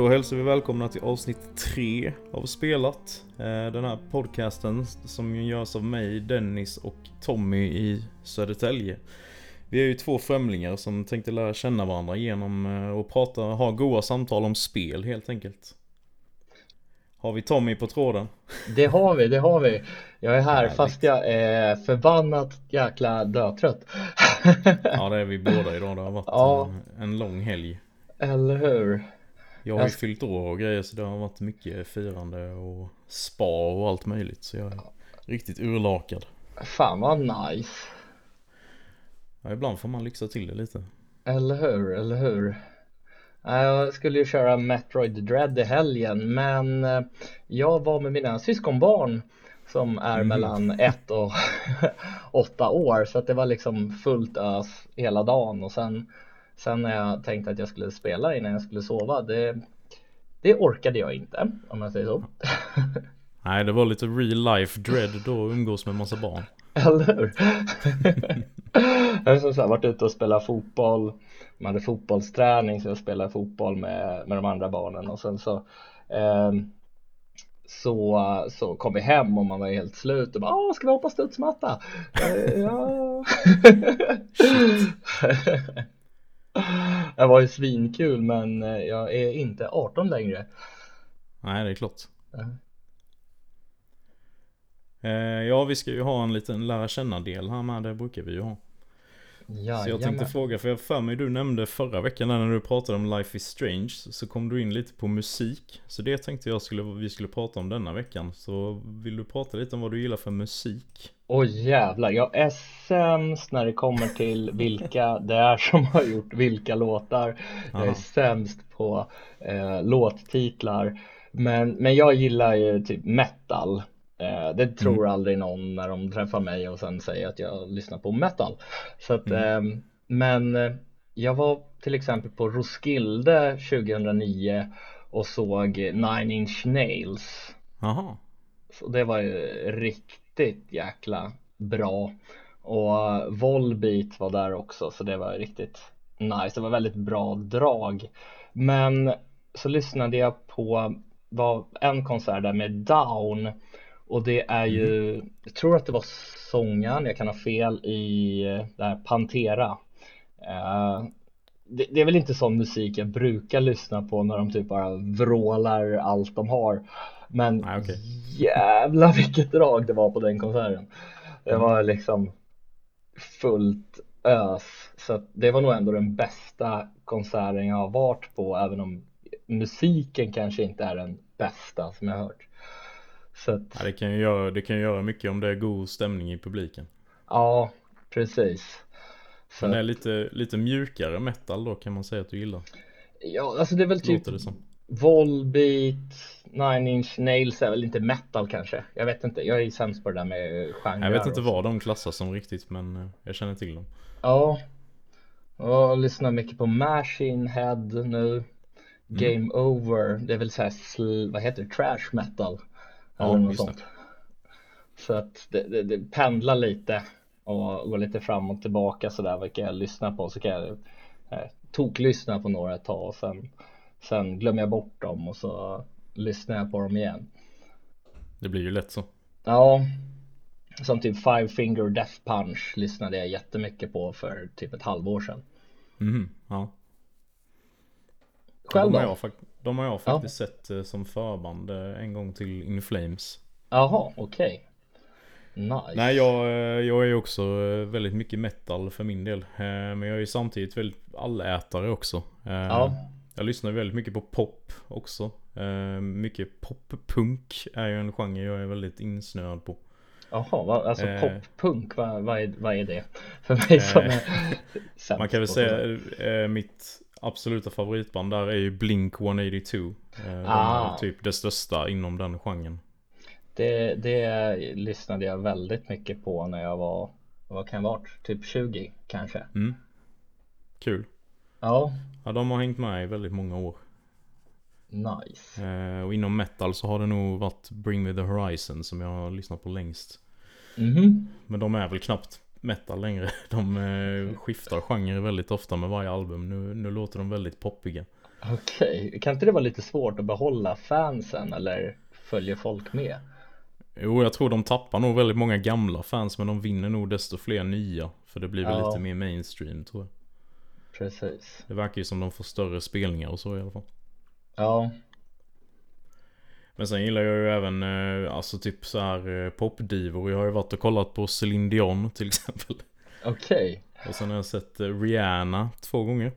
Då hälsar vi välkomna till avsnitt 3 av Spelat. Eh, Den här podcasten som görs av mig, Dennis och Tommy i Södertälje. Vi är ju två främlingar som tänkte lära känna varandra genom eh, att prata, ha goa samtal om spel helt enkelt. Har vi Tommy på tråden? Det har vi, det har vi. Jag är här Härligt. fast jag är förbannat jäkla dötrött. Ja det är vi båda idag, det har varit Ja. en, en lång helg. Eller hur? Jag har ju Jag- fyllt år och grejer så det har varit mycket firande och spa och allt möjligt så jag är riktigt urlakad. Fan vad nice. Ja, ibland får man lyxa till det lite. Eller hur, eller hur? Jag skulle ju köra Metroid Dread i helgen men eh, jag var med mina syskonbarn som är Mhm. mellan ett och åtta år så att det var liksom fullt ös hela dagen och sen sen när jag tänkte att jag skulle spela innan jag skulle sova det, det orkade jag inte om jag säger så. Nej, det var lite real life dread då umgås med massa barn. Eller hur? jag har varit ute och spelat fotboll Man hade fotbollsträning så jag spelade fotboll med, med de andra barnen och sen så ehm, så, så kom vi hem och man var helt slut och bara ska vi hoppa studsmatta? Eh, ja Det var ju svinkul men eh, jag är inte 18 längre Nej, det är klart. Eh, ja, vi ska ju ha en liten lära känna-del här med, det brukar vi ju ha. Så jag tänkte fråga, för jag för mig du nämnde förra veckan när du pratade om Life is Strange Så kom du in lite på musik Så det tänkte jag skulle, vi skulle prata om denna veckan Så vill du prata lite om vad du gillar för musik? Oj jävlar, jag är sämst när det kommer till vilka det är som har gjort vilka låtar. Jag är Aha. sämst på eh, låttitlar. Men, men jag gillar ju typ metal. Eh, det tror aldrig någon när de träffar mig och sen säger att jag lyssnar på metal. Så att, eh, men eh, jag var till exempel på Roskilde 2009 och såg Nine Inch Nails. Jaha, Så det var ju riktigt jäkla bra. Och Volbeat var där också så det var riktigt nice. Det var väldigt bra drag. Men så lyssnade jag på var en konsert där med Down och det är ju, jag tror att det var sångaren, jag kan ha fel i det här Pantera. Eh, det, det är väl inte sån musik jag brukar lyssna på när de typ bara vrålar allt de har. Men Nej, okej. jävlar vilket drag det var på den konserten. Det Mm. var liksom fullt ös. Så det var nog ändå den bästa konserten jag har varit på även om musiken kanske inte är den bästa som jag har hört. Så att, ja, det, kan ju göra, det kan ju göra mycket om det är god stämning i publiken ja, precis. Så, Men det är lite, lite mjukare metal då kan man säga att du gillar ja, alltså det är väl typ Volbeat, Nine Inch Nails är väl inte metal kanske? Jag vet inte, jag är sämst på det där med genrer Jag vet inte vad de klassar som riktigt men eh, jag känner till dem. Ja, jag lyssnar mycket på Machine Head nu. Mm. Game Over, det är väl såhär, vad heter det, trash metal? Ja, eller något just det. sånt Så att det, det, det pendlar lite och går lite fram och tillbaka sådär vilka jag lyssnar på. Så kan jag eh, toklyssna på några ett tag och sen, sen glömmer jag bort dem och så lyssnar jag på dem igen Det blir ju lätt så Ja, som typ Five Finger Death Punch lyssnade jag jättemycket på för typ ett halvår sedan. Mhm, ja Själv de, har då? jag, de har jag faktiskt sett eh, som förband eh, en gång till In Flames Jaha, okej. Nice. Nej jag, eh, jag är ju också väldigt mycket metal för min del Men jag är ju samtidigt väldigt allätare också Ja, Jag lyssnar väldigt mycket på pop också Eh, Mycket poppunk är ju en genre jag är väldigt insnöad på jaha, vad, alltså Eh. poppunk, vad, vad, är, vad är det? För mig som Eh, är Man kan väl säga eh, mitt absoluta favoritband där är ju Blink 182 Eh, De Ah. är typ det största inom den genren det, det lyssnade jag väldigt mycket på när jag var, vad kan jag varit? Typ 20 kanske. mm. Kul Ja, Ja de har hängt med i väldigt många år nice. Eh, och inom metal så har det nog varit Bring Me The Horizon som jag har lyssnat på längst. Mhm. Men de är väl knappt metal längre. De eh, skiftar genre väldigt ofta med varje album. Nu, nu låter de väldigt poppiga. Okej, okay. kan inte det vara lite svårt att behålla fansen eller följer folk med? Jo, jag tror de tappar nog väldigt många gamla fans men de vinner nog desto fler nya. För det blir väl ja. lite mer mainstream tror jag. Precis. Det verkar ju som de får större spelningar och så i alla fall. Ja. Men sen gillar jag ju även, eh, alltså typ så här eh, popdivor. Jag har ju varit och kollat på Celine Dion till exempel. Okej. Okay. Och sen har jag sett eh, Rihanna två gånger.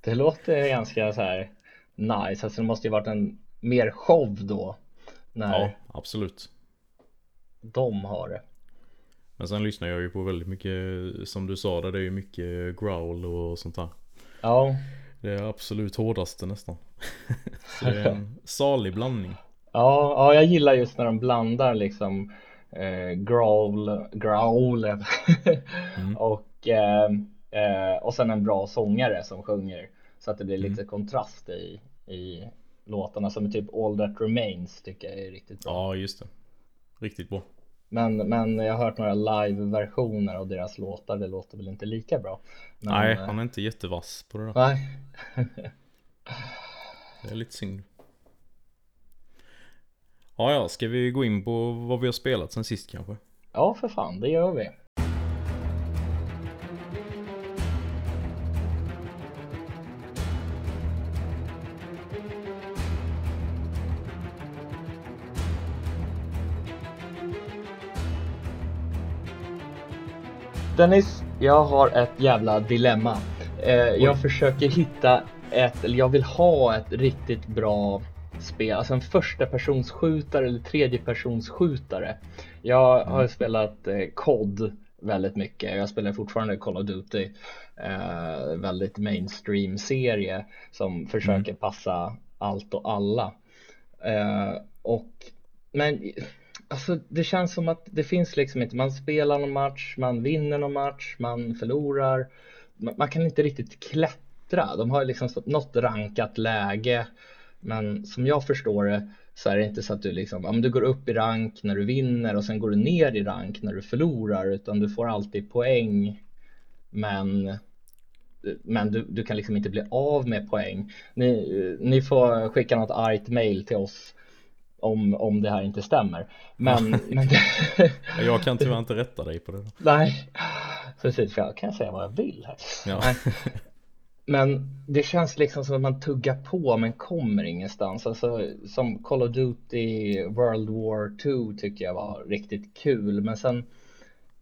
Det låter ganska så här nice. Alltså det måste ju varit en mer show då. När ja, absolut. De har det. Men sen lyssnar jag ju på väldigt mycket, som du sa, där det är ju mycket growl och sånt där. Ja. Det är absolut hårdaste nästan. Så det är en salig blandning. Ja, ja, jag gillar just när de blandar liksom eh, growl, growl mm. och, eh, eh, och sen en bra sångare som sjunger så att det blir lite mm. kontrast i, i låtarna som typ All That Remains tycker jag är riktigt bra. Ja, just det. Riktigt bra. Men, men jag har hört några live-versioner av deras låtar, det låter väl inte lika bra. Men, Nej, eh, han är inte jättevass på det där. Nej. det är lite synd. Ja, ja, ska vi gå in på vad vi har spelat sen sist kanske? Ja, för fan, det gör vi. Dennis, jag har ett jävla dilemma. Eh, jag försöker hitta ett, eller jag vill ha ett riktigt bra spel, alltså en första persons skjutare eller tredje persons skjutare. Jag har mm. spelat eh, COD väldigt mycket. Jag spelar fortfarande Call of Duty. Eh, väldigt mainstream serie som försöker mm. passa allt och alla. Eh, och men alltså det känns som att det finns liksom inte, man spelar någon match, man vinner någon match, man förlorar. Man, man kan inte riktigt klättra. De har liksom något rankat läge men som jag förstår det så är det inte så att du liksom, om du går upp i rank när du vinner och sen går du ner i rank när du förlorar utan du får alltid poäng men men du, du kan liksom inte bli av med poäng. Ni, ni får skicka något argt mail till oss om, om det här inte stämmer. Men, men jag kan tyvärr inte rätta dig på det. Nej, precis för jag kan säga vad jag vill här. Ja. Men det känns liksom som att man tuggar på men kommer ingenstans. Alltså som Call of Duty World War 2 tycker jag var riktigt kul. Men sen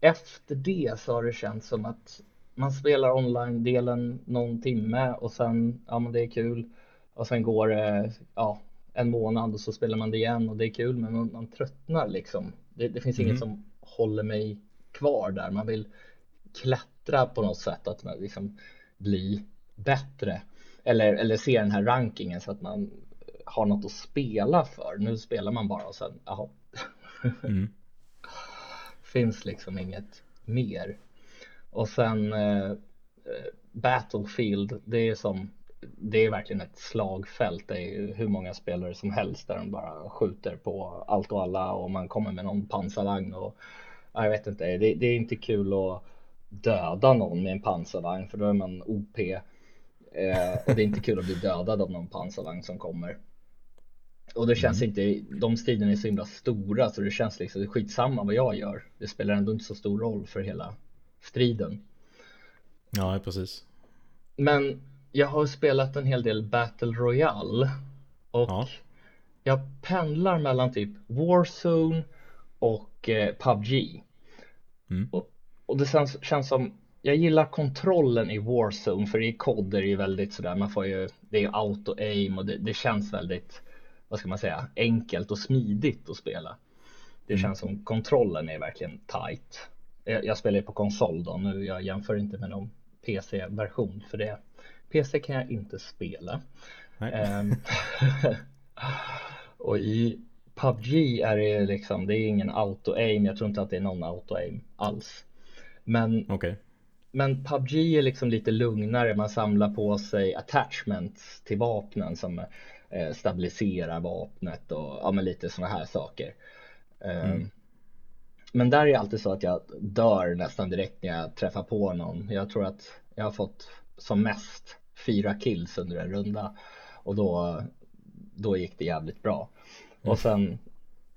efter det så har det känts som att man spelar online-delen någon timme och sen, ja men det är kul. Och sen går det, ja, en månad och så spelar man det igen och det är kul men man, man tröttnar liksom. Det, det finns mm. inget som håller mig kvar där. Man vill klättra på något sätt, att man liksom bli bättre eller, eller se den här rankingen så att man har något att spela för. Nu spelar man bara och sen, jaha. Mm. Finns liksom inget mer. Och sen eh, Battlefield, det är som det är verkligen ett slagfält. Det är hur många spelare som helst där de bara skjuter på allt och alla och man kommer med någon pansarvagn och jag vet inte, det, det är inte kul att döda någon med en pansarvagn för då är man OP Eh, och det är inte kul att bli dödad av någon pansarvagn som kommer. Och det känns mm. inte, de striderna är så himla stora så det känns liksom, det är skitsamma vad jag gör. Det spelar ändå inte så stor roll för hela striden. Ja, precis. Men jag har spelat en hel del Battle Royale och ja. jag pendlar mellan typ Warzone och eh, PubG. Mm. Och, och det känns, känns som jag gillar kontrollen i Warzone för i COD är det ju väldigt sådär, man får ju, det är ju auto-aim och det, det, känns väldigt, vad ska man säga, enkelt och smidigt att spela. Det mm. känns som kontrollen är verkligen tight. Jag, jag spelar ju på konsol då, nu jag jämför inte med någon PC-version för det. PC kan jag inte spela. Um, och i PubG är det liksom, det är ingen auto-aim, jag tror inte att det är någon auto-aim alls. Men okay. Men PubG är liksom lite lugnare, man samlar på sig attachments till vapnen som eh, stabiliserar vapnet och ja, men lite sådana här saker. Ehm, mm. Men där är det alltid så att jag dör nästan direkt när jag träffar på någon. Jag tror att jag har fått som mest fyra kills under en runda. och då, då gick det jävligt bra. Och sen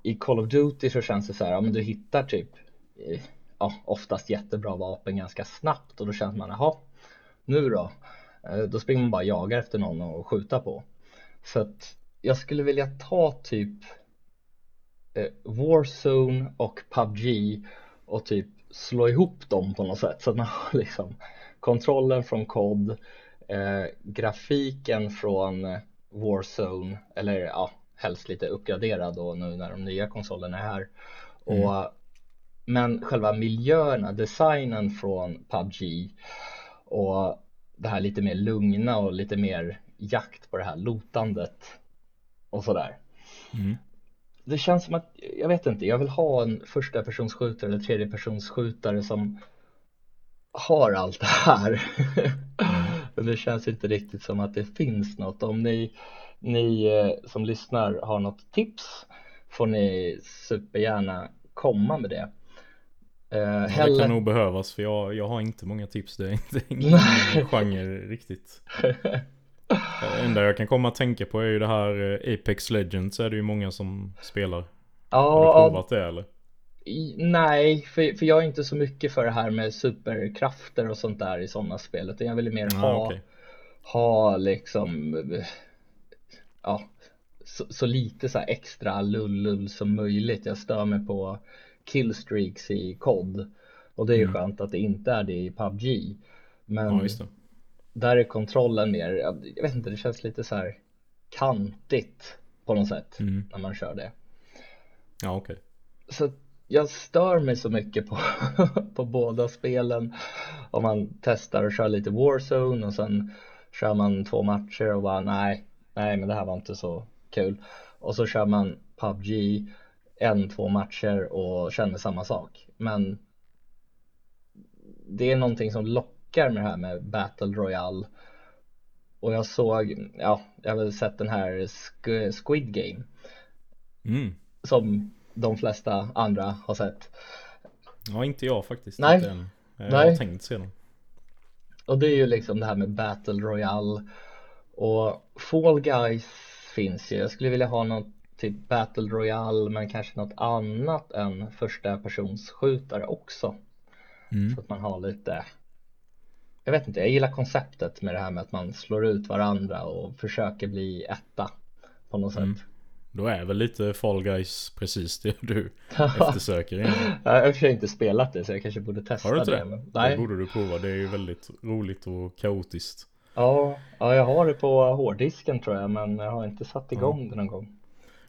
i Call of Duty så känns det så här, ja men du hittar typ eh, ja, oftast jättebra vapen ganska snabbt och då känner man, jaha, nu då? Eh, då springer man bara och jagar efter någon och skjuta på. Så att jag skulle vilja ta typ eh, Warzone och PubG och typ slå ihop dem på något sätt så att man har liksom kontrollen från COD, eh, grafiken från Warzone eller ja, helst lite uppgraderad då nu när de nya konsolerna är här. Mm. Och, men själva miljöerna, designen från PubG och det här lite mer lugna och lite mer jakt på det här lotandet och sådär. Mm. Det känns som att, jag vet inte, jag vill ha en första personsskjutare eller tredje personsskjutare som har allt det här. Men det känns inte riktigt som att det finns något. Om ni, ni eh, som lyssnar har något tips får ni supergärna komma med det. Uh, ja, heller... Det kan nog behövas för jag, jag har inte många tips. Det är inte ingen genre riktigt. Det enda jag kan komma att tänka på är ju det här eh, Apex Legends är det ju många som spelar. Ja, har du provat det eller? Nej, för, för jag är inte så mycket för det här med superkrafter och sånt där i sådana spel. Utan jag vill mer ah, ha, okay. ha liksom, ja, så, så lite så extra lullull som möjligt. Jag stör mig på killstreaks i COD. Och det är ju mm. skönt att det inte är det i PubG. Men ja, där är kontrollen mer, jag vet inte, det känns lite så här kantigt på något sätt mm. när man kör det. Ja, okej. Okay. Så jag stör mig så mycket på, på båda spelen. Om man testar och kör lite Warzone och sen kör man två matcher och bara nej, nej men det här var inte så kul. Och så kör man PubG en, två matcher och känner samma sak. Men det är någonting som lockar med det här med Battle Royale. Och jag såg, ja, jag har väl sett den här Squid Game. Mm. Som de flesta andra har sett. Ja, inte jag faktiskt. Nej. Inte än. Jag Nej. har tänkt se dem. Och det är ju liksom det här med Battle Royale. Och Fall Guys finns ju. Jag skulle vilja ha något typ Battle Royale men kanske något annat än första persons skjutare också. Mm. Så att man har lite Jag vet inte, jag gillar konceptet med det här med att man slår ut varandra och försöker bli etta på något mm. sätt. Då är väl lite Fall Guys precis det du eftersöker egentligen. Jag har för inte spelat det så jag kanske borde testa har du det. Men, nej. Det borde du prova, det är ju väldigt roligt och kaotiskt. Ja, ja jag har det på hårddisken tror jag men jag har inte satt igång ja. det någon gång.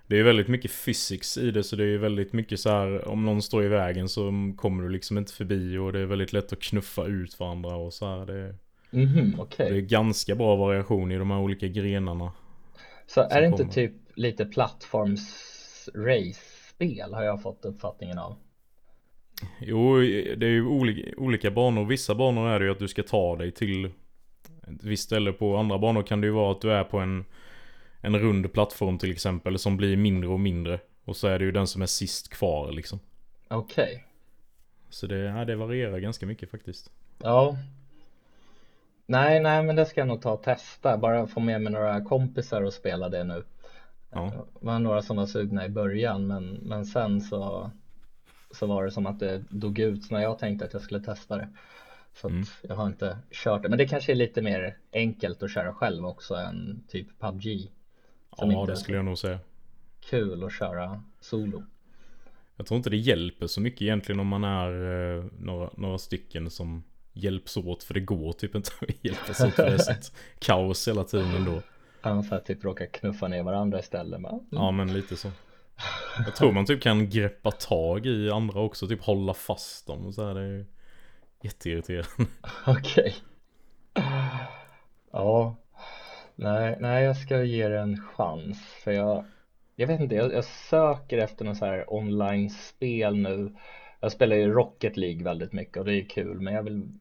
Det är väldigt mycket physics i det så det är väldigt mycket så här om någon står i vägen så kommer du liksom inte förbi och det är väldigt lätt att knuffa ut varandra och så här. Det, mm -hmm, okay. det är ganska bra variation i de här olika grenarna. Så är det inte kommer. typ lite plattforms race-spel har jag fått uppfattningen av? Jo, det är ju olika, olika banor. Vissa banor är det ju att du ska ta dig till ett visst ställe. På andra banor kan det ju vara att du är på en en rund plattform till exempel som blir mindre och mindre. Och så är det ju den som är sist kvar liksom. Okej. Okay. Så det, ja, det varierar ganska mycket faktiskt. Ja. Nej, nej, men det ska jag nog ta och testa. Bara få med mig några kompisar och spela det nu. Ja. Det var några som var sugna i början, men, men sen så, så var det som att det dog ut när jag tänkte att jag skulle testa det. Så mm. jag har inte kört det. Men det kanske är lite mer enkelt att köra själv också än typ PubG. Ja, det skulle jag nog säga. Kul att köra solo. Jag tror inte det hjälper så mycket egentligen om man är eh, några, några stycken som hjälps åt. För det går typ inte att hjälpas åt. För det är sånt kaos hela tiden ändå. Så att typ råkar knuffa ner varandra istället. Men, mm. Ja, men lite så. Jag tror man typ kan greppa tag i andra också. Typ hålla fast dem och så här. Det är jätteirriterande. Okej. Okay. Ja. Nej, nej, jag ska ge det en chans för jag, jag vet inte, jag, jag söker efter något så här online-spel nu. Jag spelar ju Rocket League väldigt mycket och det är kul, men jag vill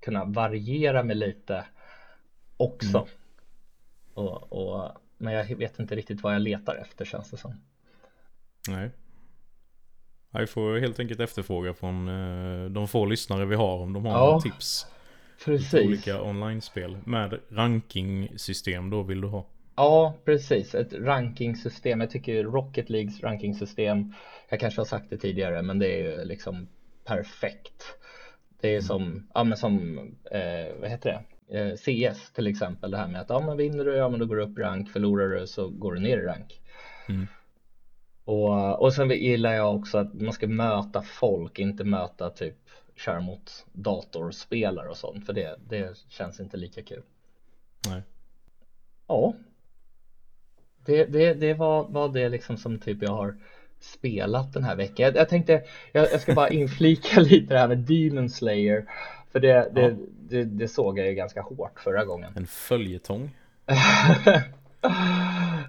kunna variera mig lite också. Mm. Och, och, men jag vet inte riktigt vad jag letar efter känns det som. Nej. Jag får helt enkelt efterfråga från eh, de få lyssnare vi har om de har ja. tips. Precis. Olika online-spel med ranking-system då vill du ha. Ja, precis. Ett rankingsystem. Jag tycker Rocket Leagues rankingsystem, jag kanske har sagt det tidigare, men det är ju liksom perfekt. Det är som, ja men som, eh, vad heter det? Eh, CS till exempel, det här med att ja men vinner du, ja men då går du upp i rank, förlorar du så går du ner i rank. Mm. Och, och sen gillar jag också att man ska möta folk, inte möta typ köra mot datorspelare och sånt, för det, det känns inte lika kul. Nej. Ja. Det, det, det var, var det liksom som typ jag har spelat den här veckan. Jag, jag tänkte, jag, jag, ska bara inflika lite det här med Demon Slayer. För det, det, ja. det, det, såg jag ju ganska hårt förra gången. En följetong.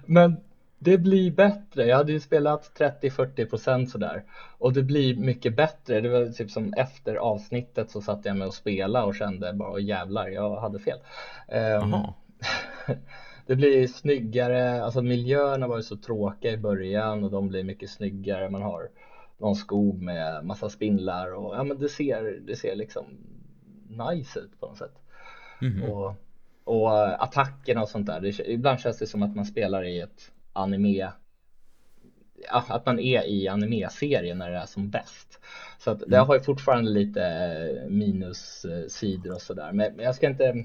Men det blir bättre. Jag hade ju spelat 30-40% sådär. Och det blir mycket bättre. Det var typ som efter avsnittet så satt jag med och spela och kände bara jävlar, jag hade fel. Um, det blir snyggare, alltså miljöerna var ju så tråkiga i början och de blir mycket snyggare. Man har någon skog med massa spindlar och ja men det ser, det ser liksom nice ut på något sätt. Mm -hmm. och, och attackerna och sånt där, det, ibland känns det som att man spelar i ett anime att man är i anime-serien när det är som bäst. Så att det mm. har ju fortfarande lite minussidor och sådär. Men jag ska inte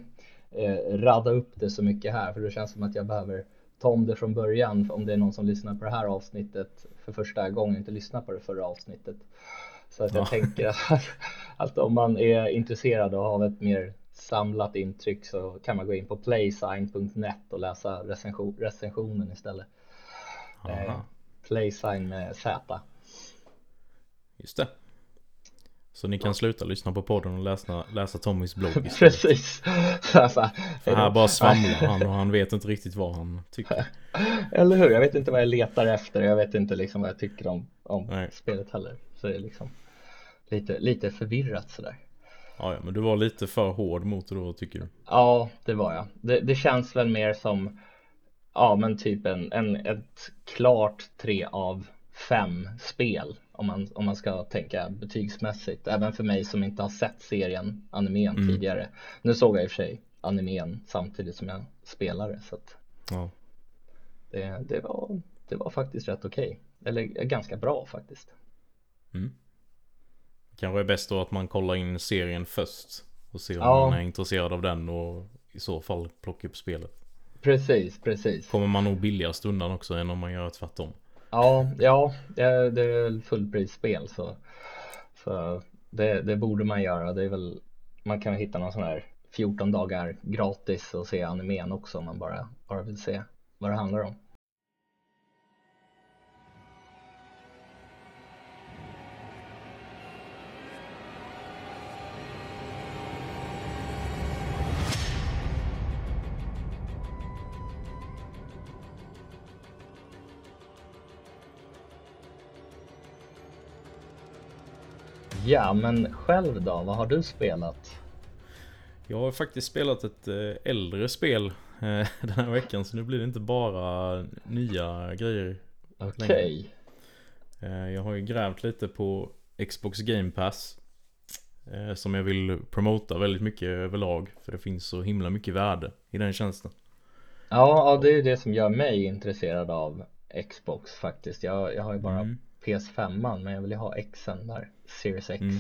eh, radda upp det så mycket här för det känns som att jag behöver ta om det från början om det är någon som lyssnar på det här avsnittet för första gången inte lyssnar på det förra avsnittet. Så att jag ja. tänker att, att om man är intresserad av ett mer samlat intryck så kan man gå in på playsign.net och läsa recension, recensionen istället. Eh, playsign med Z. Just det. Så ni kan sluta lyssna på podden och läsa, läsa Tommys blogg. Precis. För här bara svamlar han och han vet inte riktigt vad han tycker. Eller hur, jag vet inte vad jag letar efter. Jag vet inte liksom vad jag tycker om, om spelet heller. Så det är liksom lite, lite förvirrat sådär. Ja, ja, men du var lite för hård mot det då tycker du? Ja, det var jag. Det, det känns väl mer som, ja men typ en, en, ett klart tre av fem spel om man, om man ska tänka betygsmässigt. Även för mig som inte har sett serien, animen mm. tidigare. Nu såg jag i och för sig animen samtidigt som jag spelade så att ja. det, det, var, det var faktiskt rätt okej. Okay. Eller ganska bra faktiskt. Mm. Kanske är bäst då att man kollar in serien först och ser om ja. man är intresserad av den och i så fall plocka upp spelet. Precis, precis. Kommer man nog billigast undan också än om man gör tvärtom. Ja, ja, det är fullprisspel så, så det, det borde man göra. Det är väl, man kan hitta någon sån här 14 dagar gratis och se animen också om man bara, bara vill se vad det handlar om. Ja, men själv då? Vad har du spelat? Jag har faktiskt spelat ett eh, äldre spel eh, den här veckan så nu blir det inte bara nya grejer. Okej. Okay. Eh, jag har ju grävt lite på Xbox Game Pass. Som jag vill promota väldigt mycket överlag. För det finns så himla mycket värde i den tjänsten. Ja, ja det är det som gör mig intresserad av Xbox faktiskt. Jag, jag har ju bara mm. PS5 men jag vill ju ha Xen där, Series X. Mm.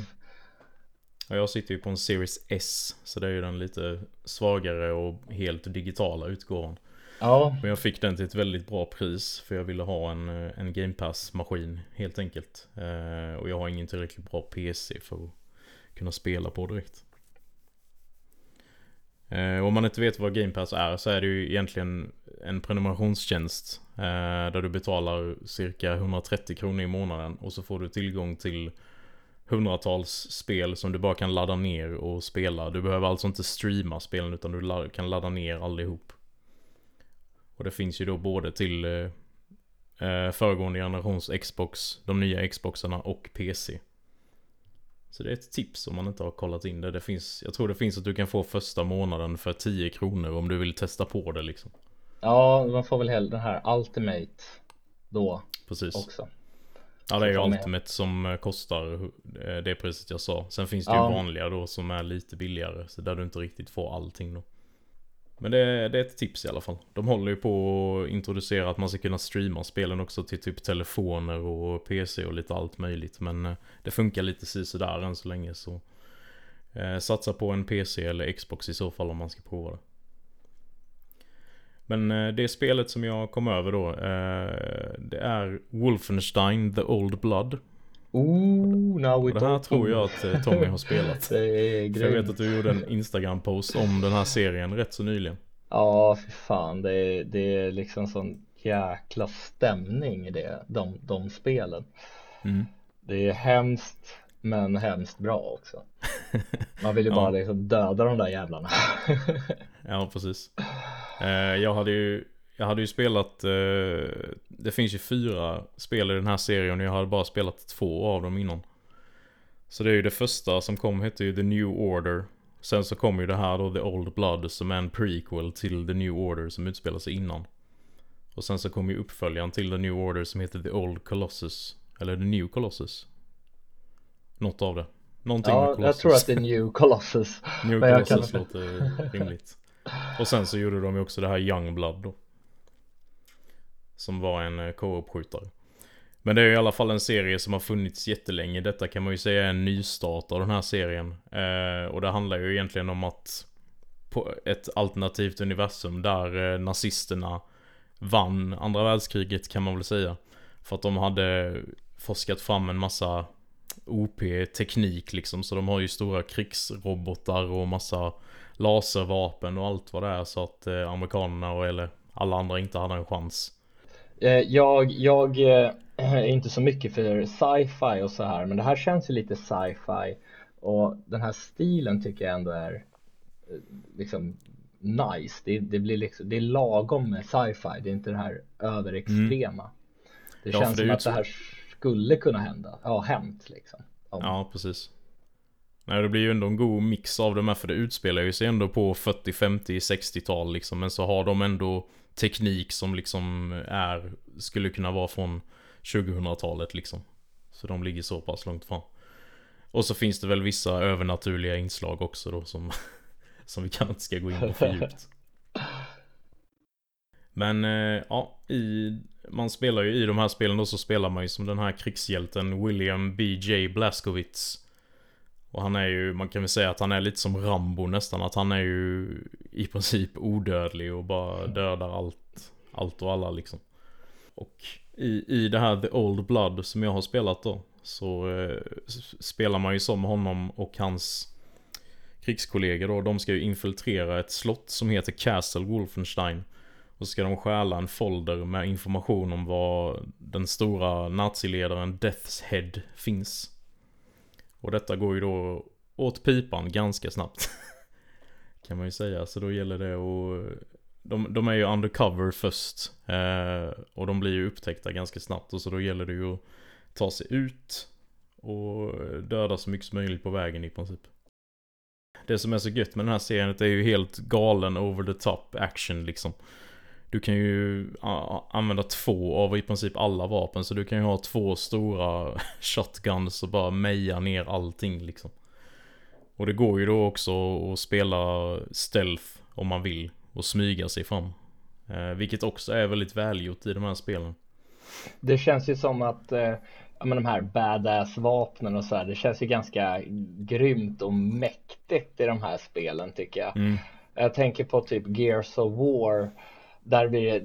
Och jag sitter ju på en Series S, så det är ju den lite svagare och helt digitala utgåvan. Ja. Men jag fick den till ett väldigt bra pris för jag ville ha en, en Game Pass-maskin helt enkelt. Eh, och jag har ingen tillräckligt bra PC för att kunna spela på direkt. Eh, om man inte vet vad Game Pass är så är det ju egentligen en prenumerationstjänst. Eh, där du betalar cirka 130 kronor i månaden och så får du tillgång till hundratals spel som du bara kan ladda ner och spela. Du behöver alltså inte streama spelen utan du kan ladda ner allihop. Och det finns ju då både till eh, eh föregående generations Xbox, de nya Xboxarna och PC. Så det är ett tips om man inte har kollat in det. det finns, jag tror det finns att du kan få första månaden för 10 kronor om du vill testa på det liksom. Ja, man får väl hellre den här Ultimate då Precis. också. Ja det är ju Ultimate som eh, kostar eh, det priset jag sa. Sen finns det Ja. ju vanliga då som är lite billigare. Så där du inte riktigt får allting då. Men det, det är ett tips i alla fall. De håller ju på att introducera att man ska kunna streama spelen också till typ telefoner och PC och lite allt möjligt. Men eh, det funkar lite sådär än så länge så eh, satsa på en PC eller Xbox i så fall om man ska prova det. Men eh, det spelet som jag kom över då eh, Det är Wolfenstein The Old Blood. Ooh, now we Och det här tror jag att eh, Tommy har spelat. Det är jag vet att du gjorde en Instagram-post om den här serien rätt så nyligen. Ja, för fan. Det är, det är liksom sån jäkla stämning i det, de, de spelen. Mm. Det är hemskt, men hemskt bra också. Man vill ju Ja. bara liksom döda de där jävlarna. Ja, precis. Eh, jag hade ju jag hade ju spelat, eh, det finns ju fyra spel i den här serien och jag hade bara spelat två av dem innan. Så det är ju det första som kom hette ju The New Order. Sen så kom ju det här då The Old Blood som är en prequel till The New Order som utspelar sig innan. Och sen så kom ju uppföljaren till The New Order som heter The Old Colossus. Eller The New Colossus. Något av det. Någonting med Ja, Colossus. jag tror att det är New Colossus. New Colossus kan- låter rimligt. Och sen så gjorde de ju också det här Young Blood då. Som var en eh, co-op-skjutare. Men det är i alla fall en serie som har funnits jättelänge. Detta kan man ju säga är en nystart av den här serien. Eh, och det handlar ju egentligen om att på ett alternativt universum där eh, nazisterna vann andra världskriget kan man väl säga. För att de hade forskat fram en massa OP-teknik liksom. Så de har ju stora krigsrobotar och massa laservapen och allt vad det är. Så att eh, amerikanerna och eller alla andra inte hade en chans. Eh, Jag, jag eh, är inte så mycket för sci-fi och så här, men det här känns ju lite sci-fi och den här stilen tycker jag ändå är eh, liksom nice. Det, det blir liksom, det är lagom med sci-fi, det är inte det här överextrema. Det Ja, känns det som att det här skulle kunna hända, ja hänt liksom. Om- Ja, precis. Nej, det blir ju ändå en god mix av de här för det utspelar ju sig ändå på 40, 50, 60-tal liksom. Men så har de ändå teknik som liksom är, skulle kunna vara från 2000-talet liksom. Så de ligger så pass långt fram. Och så finns det väl vissa övernaturliga inslag också då som, som vi kanske inte ska gå in på för djupt. Men eh, ja, i, man spelar ju i de här spelen då så spelar man ju som den här krigshjälten William B.J. Blaskowitz och han är ju, man kan väl säga att han är lite som Rambo nästan. Att han är ju i princip odödlig och bara dödar allt, allt och alla liksom. Och i, i det här The Old Blood som jag har spelat då. Så eh, spelar man ju som honom och hans krigskollegor då. De ska ju infiltrera ett slott som heter Castle Wolfenstein. Och så ska de stjäla en folder med information om var den stora naziledaren Death's Head finns. Och detta går ju då åt pipan ganska snabbt. kan man ju säga. Så då gäller det att... De, de är ju undercover först. Eh, och de blir ju upptäckta ganska snabbt. Och så då gäller det ju att ta sig ut. Och döda så mycket som möjligt på vägen i princip. Det som är så gött med den här serien är ju helt galen over the top action liksom. Du kan ju använda två av i princip alla vapen. Så du kan ju ha två stora shotguns och bara meja ner allting liksom. Och det går ju då också att spela stealth om man vill. Och smyga sig fram. Eh, vilket också är väldigt välgjort i de här spelen. Det känns ju som att eh, ja, men de här badass vapnen och så här, det känns ju ganska grymt och mäktigt i de här spelen tycker jag. Mm. Jag tänker på typ Gears of War där vi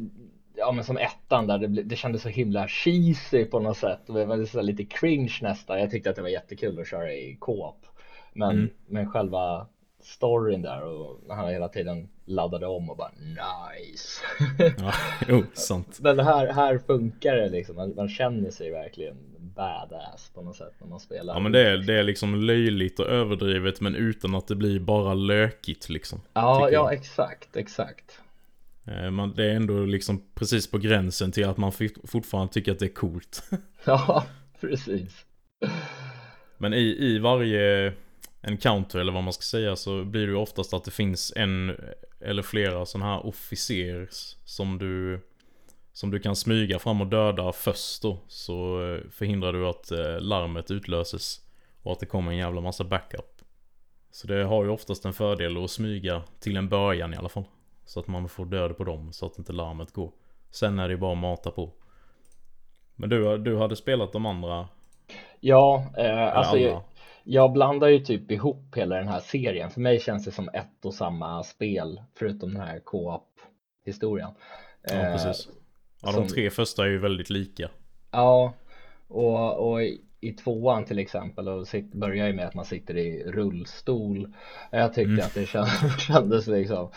Ja men som ettan där det, det kändes så himla cheesy på något sätt. Det var så lite cringe nästan. Jag tyckte att det var jättekul att köra i co-op. Men, Mm. men själva storyn där och han hela tiden laddade om och bara nice. Ja, jo, sant. Men här, här funkar det liksom. Man, man känner sig verkligen badass på något sätt när man spelar. Ja men det är, det är liksom löjligt och överdrivet men utan att det blir bara lökigt liksom. Ja, ja jag. exakt, exakt. Eh, Man, det är ändå liksom precis på gränsen till att man fort- fortfarande tycker att det är coolt. Ja, precis. Men i, i varje encounter eller vad man ska säga så blir det ju oftast att det finns en eller flera sådana här officers som du som du kan smyga fram och döda först då. Så eh, förhindrar du att eh, larmet utlöses. Och att det kommer en jävla massa backup. Så det har ju oftast en fördel att smyga till en början i alla fall. Så att man får död på dem så att inte larmet går. Sen är det ju bara att mata på. Men du, du hade spelat de andra? Ja, eh, alltså jag, jag, blandar ju typ ihop hela den här serien. För mig känns det som ett och samma spel förutom den här co-op historien. Ja, eh, precis. Ja, de tre första är ju väldigt lika. Ja, och, och i tvåan till exempel och sitt, börjar ju med att man sitter i rullstol. Jag tyckte mm. att det kändes, kändes liksom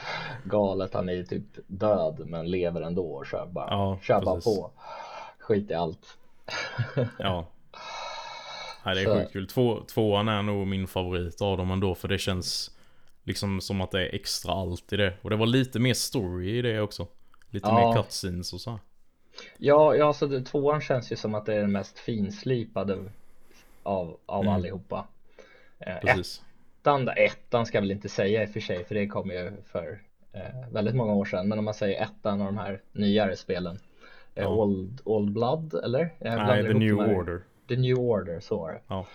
galet. Han är ju typ död men lever ändå och kör bara, ja, kör bara på. Skit i allt. ja. Nej, det är sjukt kul. Två, tvåan är nog min favorit av dem ändå för det känns liksom som att det är extra allt i det. Och det var lite mer story i det också. Lite ja. mer cutscenes och så. Ja, ja så det, tvåan känns ju som att det är den mest finslipade av, av mm. allihopa. Eh, Precis. Ettan, ettan ska jag väl inte säga i och för sig för det kom ju för eh, väldigt många år sedan. Men om man säger ettan av de här nyare spelen. Eh, ja. Old, Old Blood eller? Nej, The New Order. The New Order, så var det. Ja.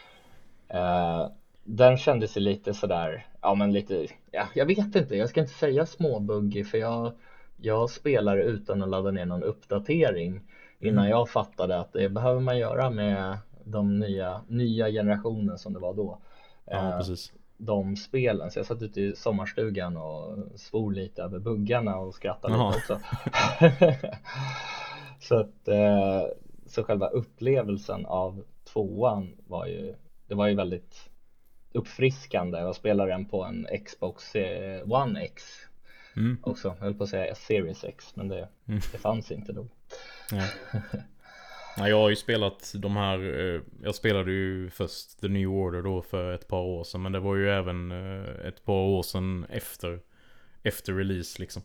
Eh, den kändes ju lite sådär, ja men lite, ja, jag vet inte, jag ska inte säga småbuggig för jag jag spelar utan att ladda ner någon uppdatering innan mm. jag fattade att det behöver man göra med de nya, nya generationen som det var då. Ja, eh, precis. De spelen, så jag satt ute i sommarstugan och svor lite över buggarna och skrattade Aha. lite också. så att eh, så själva upplevelsen av tvåan var ju, det var ju väldigt uppfriskande. Jag spelade den på en Xbox eh, One X mm. också. Jag höll på att säga Series X men det, mm. det fanns inte då. Ja. ja, jag har ju spelat de här, eh, jag spelade ju först The New Order då för ett par år sedan men det var ju även eh, ett par år sedan efter, efter release liksom.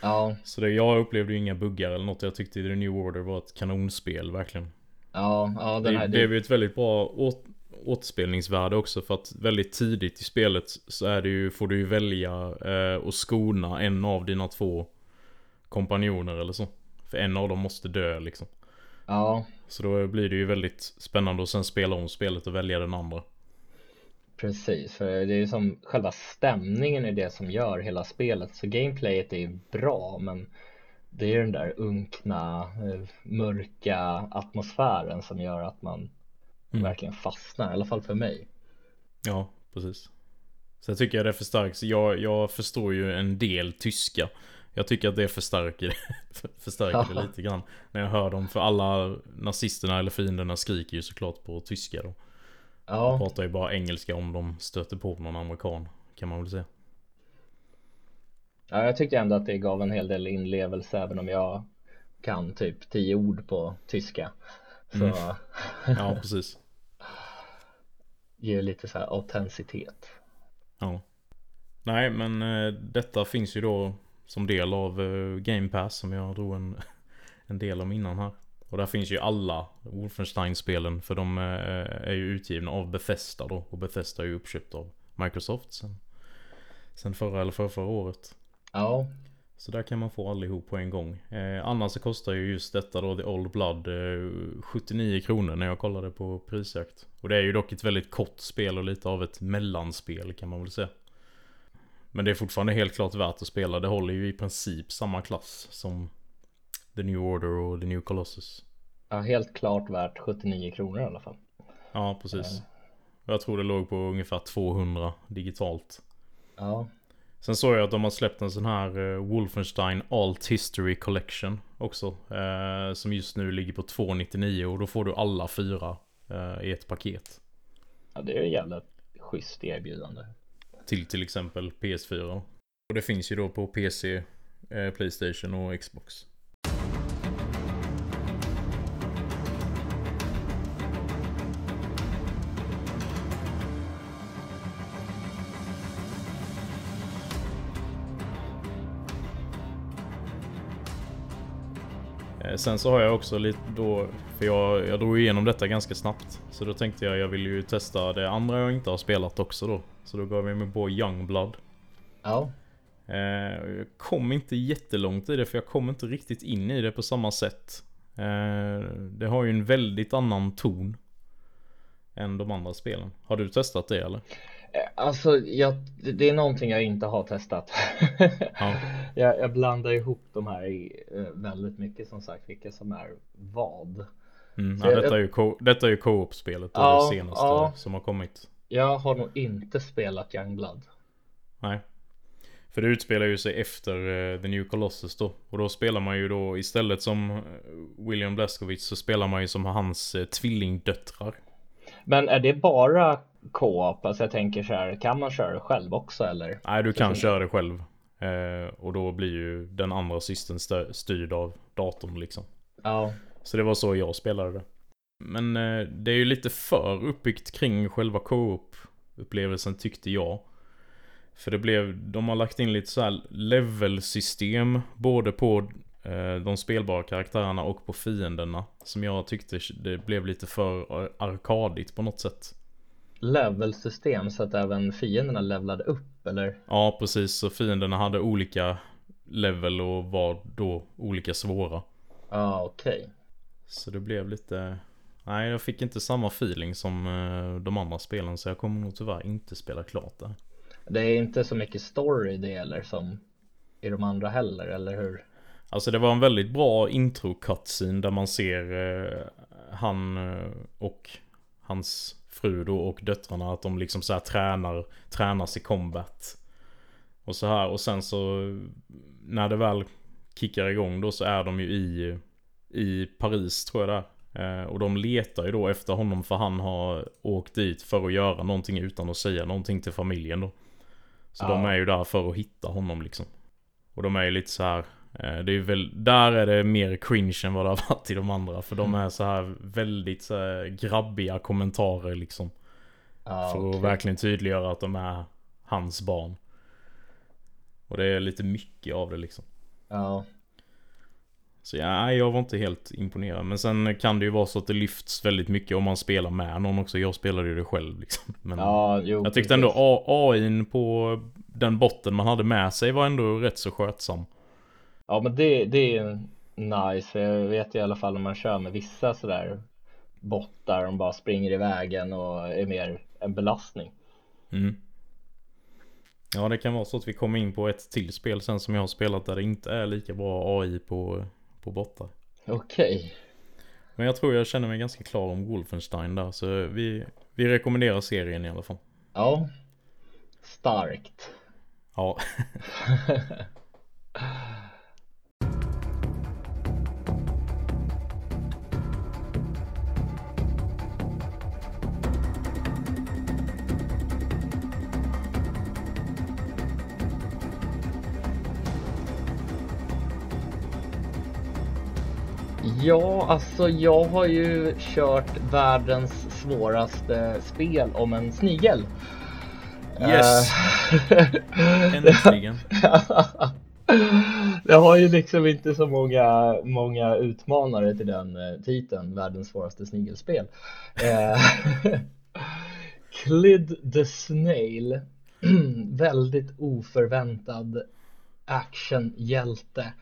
Ja. Så det, jag upplevde ju inga buggar eller något. Jag tyckte The New Order var ett kanonspel verkligen. Ja, ja den här, det blev ju ett väldigt bra återspelningsvärde också för att väldigt tidigt i spelet så är det ju, får du ju välja eh, och skona en av dina två kompanjoner eller så. För en av dem måste dö liksom. Ja. Så då blir det ju väldigt spännande att sen spela om spelet och välja den andra. Precis, för det är ju som själva stämningen i det som gör hela spelet. Så gameplayet är bra men det är ju den där unkna, eh, mörka atmosfären som gör att man mm. verkligen fastnar, i alla fall för mig. Ja, precis. Sen tycker jag det förstärks. Jag, jag förstår ju en del tyska. Jag tycker att det förstärker, förstärker det lite grann. När jag hör dem. För alla nazisterna eller fienderna skriker ju såklart på tyska då. Ja. De pratar ju bara engelska om de stöter på någon amerikan. Kan man väl säga. Ja, jag tyckte ändå att det gav en hel del inlevelse även om jag kan typ tio ord på tyska. Så... Mm. Ja, precis. Ger lite så här autenticitet. Ja. Nej, men äh, detta finns ju då som del av äh, Game Pass som jag drog en, en del om innan här. Och där finns ju alla Wolfenstein-spelen för de äh, är ju utgivna av Bethesda då. Och Bethesda är ju uppköpt av Microsoft sen, sen förra eller förra, förra året. Ja. Så där kan man få allihop på en gång. Eh, annars så kostar ju just detta då, The Old Blood, eh, 79 kronor när jag kollade på prisjakt. Och det är ju dock ett väldigt kort spel och lite av ett mellanspel kan man väl säga. Men det är fortfarande helt klart värt att spela. Det håller ju i princip samma klass som The New Order och The New Colossus. Ja, helt klart värt 79 kronor i alla fall. Ja, precis. Jag tror det låg på ungefär 200 digitalt. Ja. Sen såg jag att de har släppt en sån här uh, Wolfenstein Alt History Collection också. Uh, som just nu ligger på 299 och då får du alla fyra uh, i ett paket. Ja det är ju jävla schysst erbjudande. Till till exempel PS4. Och det finns ju då på PC, eh, Playstation och Xbox. Eh, sen så har jag också lite då, för jag, jag drog igenom detta ganska snabbt. Så då tänkte jag, jag vill ju testa det andra jag inte har spelat också då. Så då gav jag mig på Youngblood. Ja. Eh, jag kom inte jättelångt i det för jag kom inte riktigt in i det på samma sätt. Eh, det har ju en väldigt annan ton. Än de andra spelen. Har du testat det eller? Eh, alltså, jag, det är någonting jag inte har testat. Ja. jag, jag, blandar ihop de här i, väldigt mycket som sagt, vilka som är vad. Mm, ja, detta, är ju co- detta är ju co-op-spelet, ja, det senaste som har kommit. Jag har nog inte spelat Youngblood. Nej. För det utspelar ju sig efter uh, The New Colossus då. Och då spelar man ju då istället som eh, William Blazkowicz så spelar man ju som hans uh, tvillingdöttrar. Men är det bara co-op? Alltså jag tänker så här, kan man köra det själv också eller? Nej, du kan köra det själv. Uh, och då blir ju den andra systern styrd av datorn liksom. Ja. Så det var så jag spelade det. Men det är ju lite för uppbyggt kring själva co-op upplevelsen tyckte jag. För det blev, de har lagt in lite så här level-system både på eh, de spelbara karaktärerna och på fienderna. Som jag tyckte det blev lite för arkadigt på något sätt. Level-system så att även fienderna levlade upp eller? Ja precis, så fienderna hade olika level och var då olika svåra. Ja ah, okej. Okay. Så det blev lite Nej jag fick inte samma feeling som eh, de andra spelen så jag kommer nog tyvärr inte spela klart det. Det är inte så mycket story det eller som i de andra heller, eller hur? Alltså det var en väldigt bra intro cutscene där man ser eh, han eh, och hans fru då och döttrarna att de liksom så här tränar, tränas i combat. Och så här och sen så när det väl kickar igång då så är de ju i, i Paris tror jag det är. Eh, och de letar ju då efter honom för han har åkt dit för att göra någonting utan att säga någonting till familjen då. Så ja. de är ju där för att hitta honom liksom. Och de är ju lite så här. Eh, det är väl, där är det mer cringe än vad det har varit i de andra. För de är så här väldigt så här grabbiga kommentarer liksom. Ja, för att verkligen tydliggöra att de är hans barn. Och det är lite mycket av det liksom. Ja. Så ja, jag var inte helt imponerad. Men sen kan det ju vara så att det lyfts väldigt mycket om man spelar med någon också. Jag spelade ju det själv liksom. Men ja, jo, jag tyckte ändå AIn på den botten man hade med sig var ändå rätt så skötsam. Ja men det, det är nice. Jag vet i alla fall när man kör med vissa sådär bottar. De bara springer i vägen och är mer en belastning. Mm. Ja det kan vara så att vi kommer in på ett till spel sen som jag har spelat där det inte är lika bra AI på på bottar. Okej. Okay. Men jag tror jag känner mig ganska klar om Wolfenstein där. Så vi, vi rekommenderar serien i alla fall. Ja. Starkt. Ja. Ja, alltså jag har ju kört världens svåraste spel om en snigel. Yes! Eh, Äntligen! det har ju liksom inte så många, många utmanare till den eh, titeln, världens svåraste snigelspel. Eh, Clid the Snail, väldigt oförväntad actionhjälte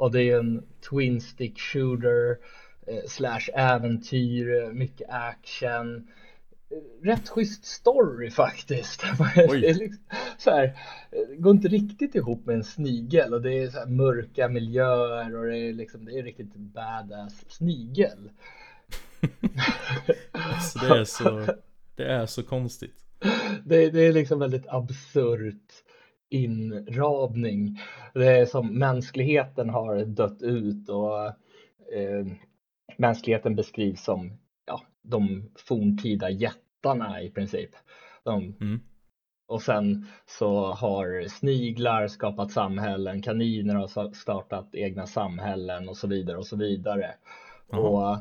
och det är en twin stick shooter eh, slash äventyr, mycket action. Rätt schysst story faktiskt. det är liksom så här, går inte riktigt ihop med en snigel och det är så här mörka miljöer och det är liksom det är riktigt badass snigel. alltså det är så, det är så konstigt. Det, det är liksom väldigt absurt inramning. Det är som mänskligheten har dött ut och eh, mänskligheten beskrivs som ja, de forntida jättarna i princip. De, mm. Och sen så har sniglar skapat samhällen, kaniner har startat egna samhällen och så vidare och så vidare. Aha. Och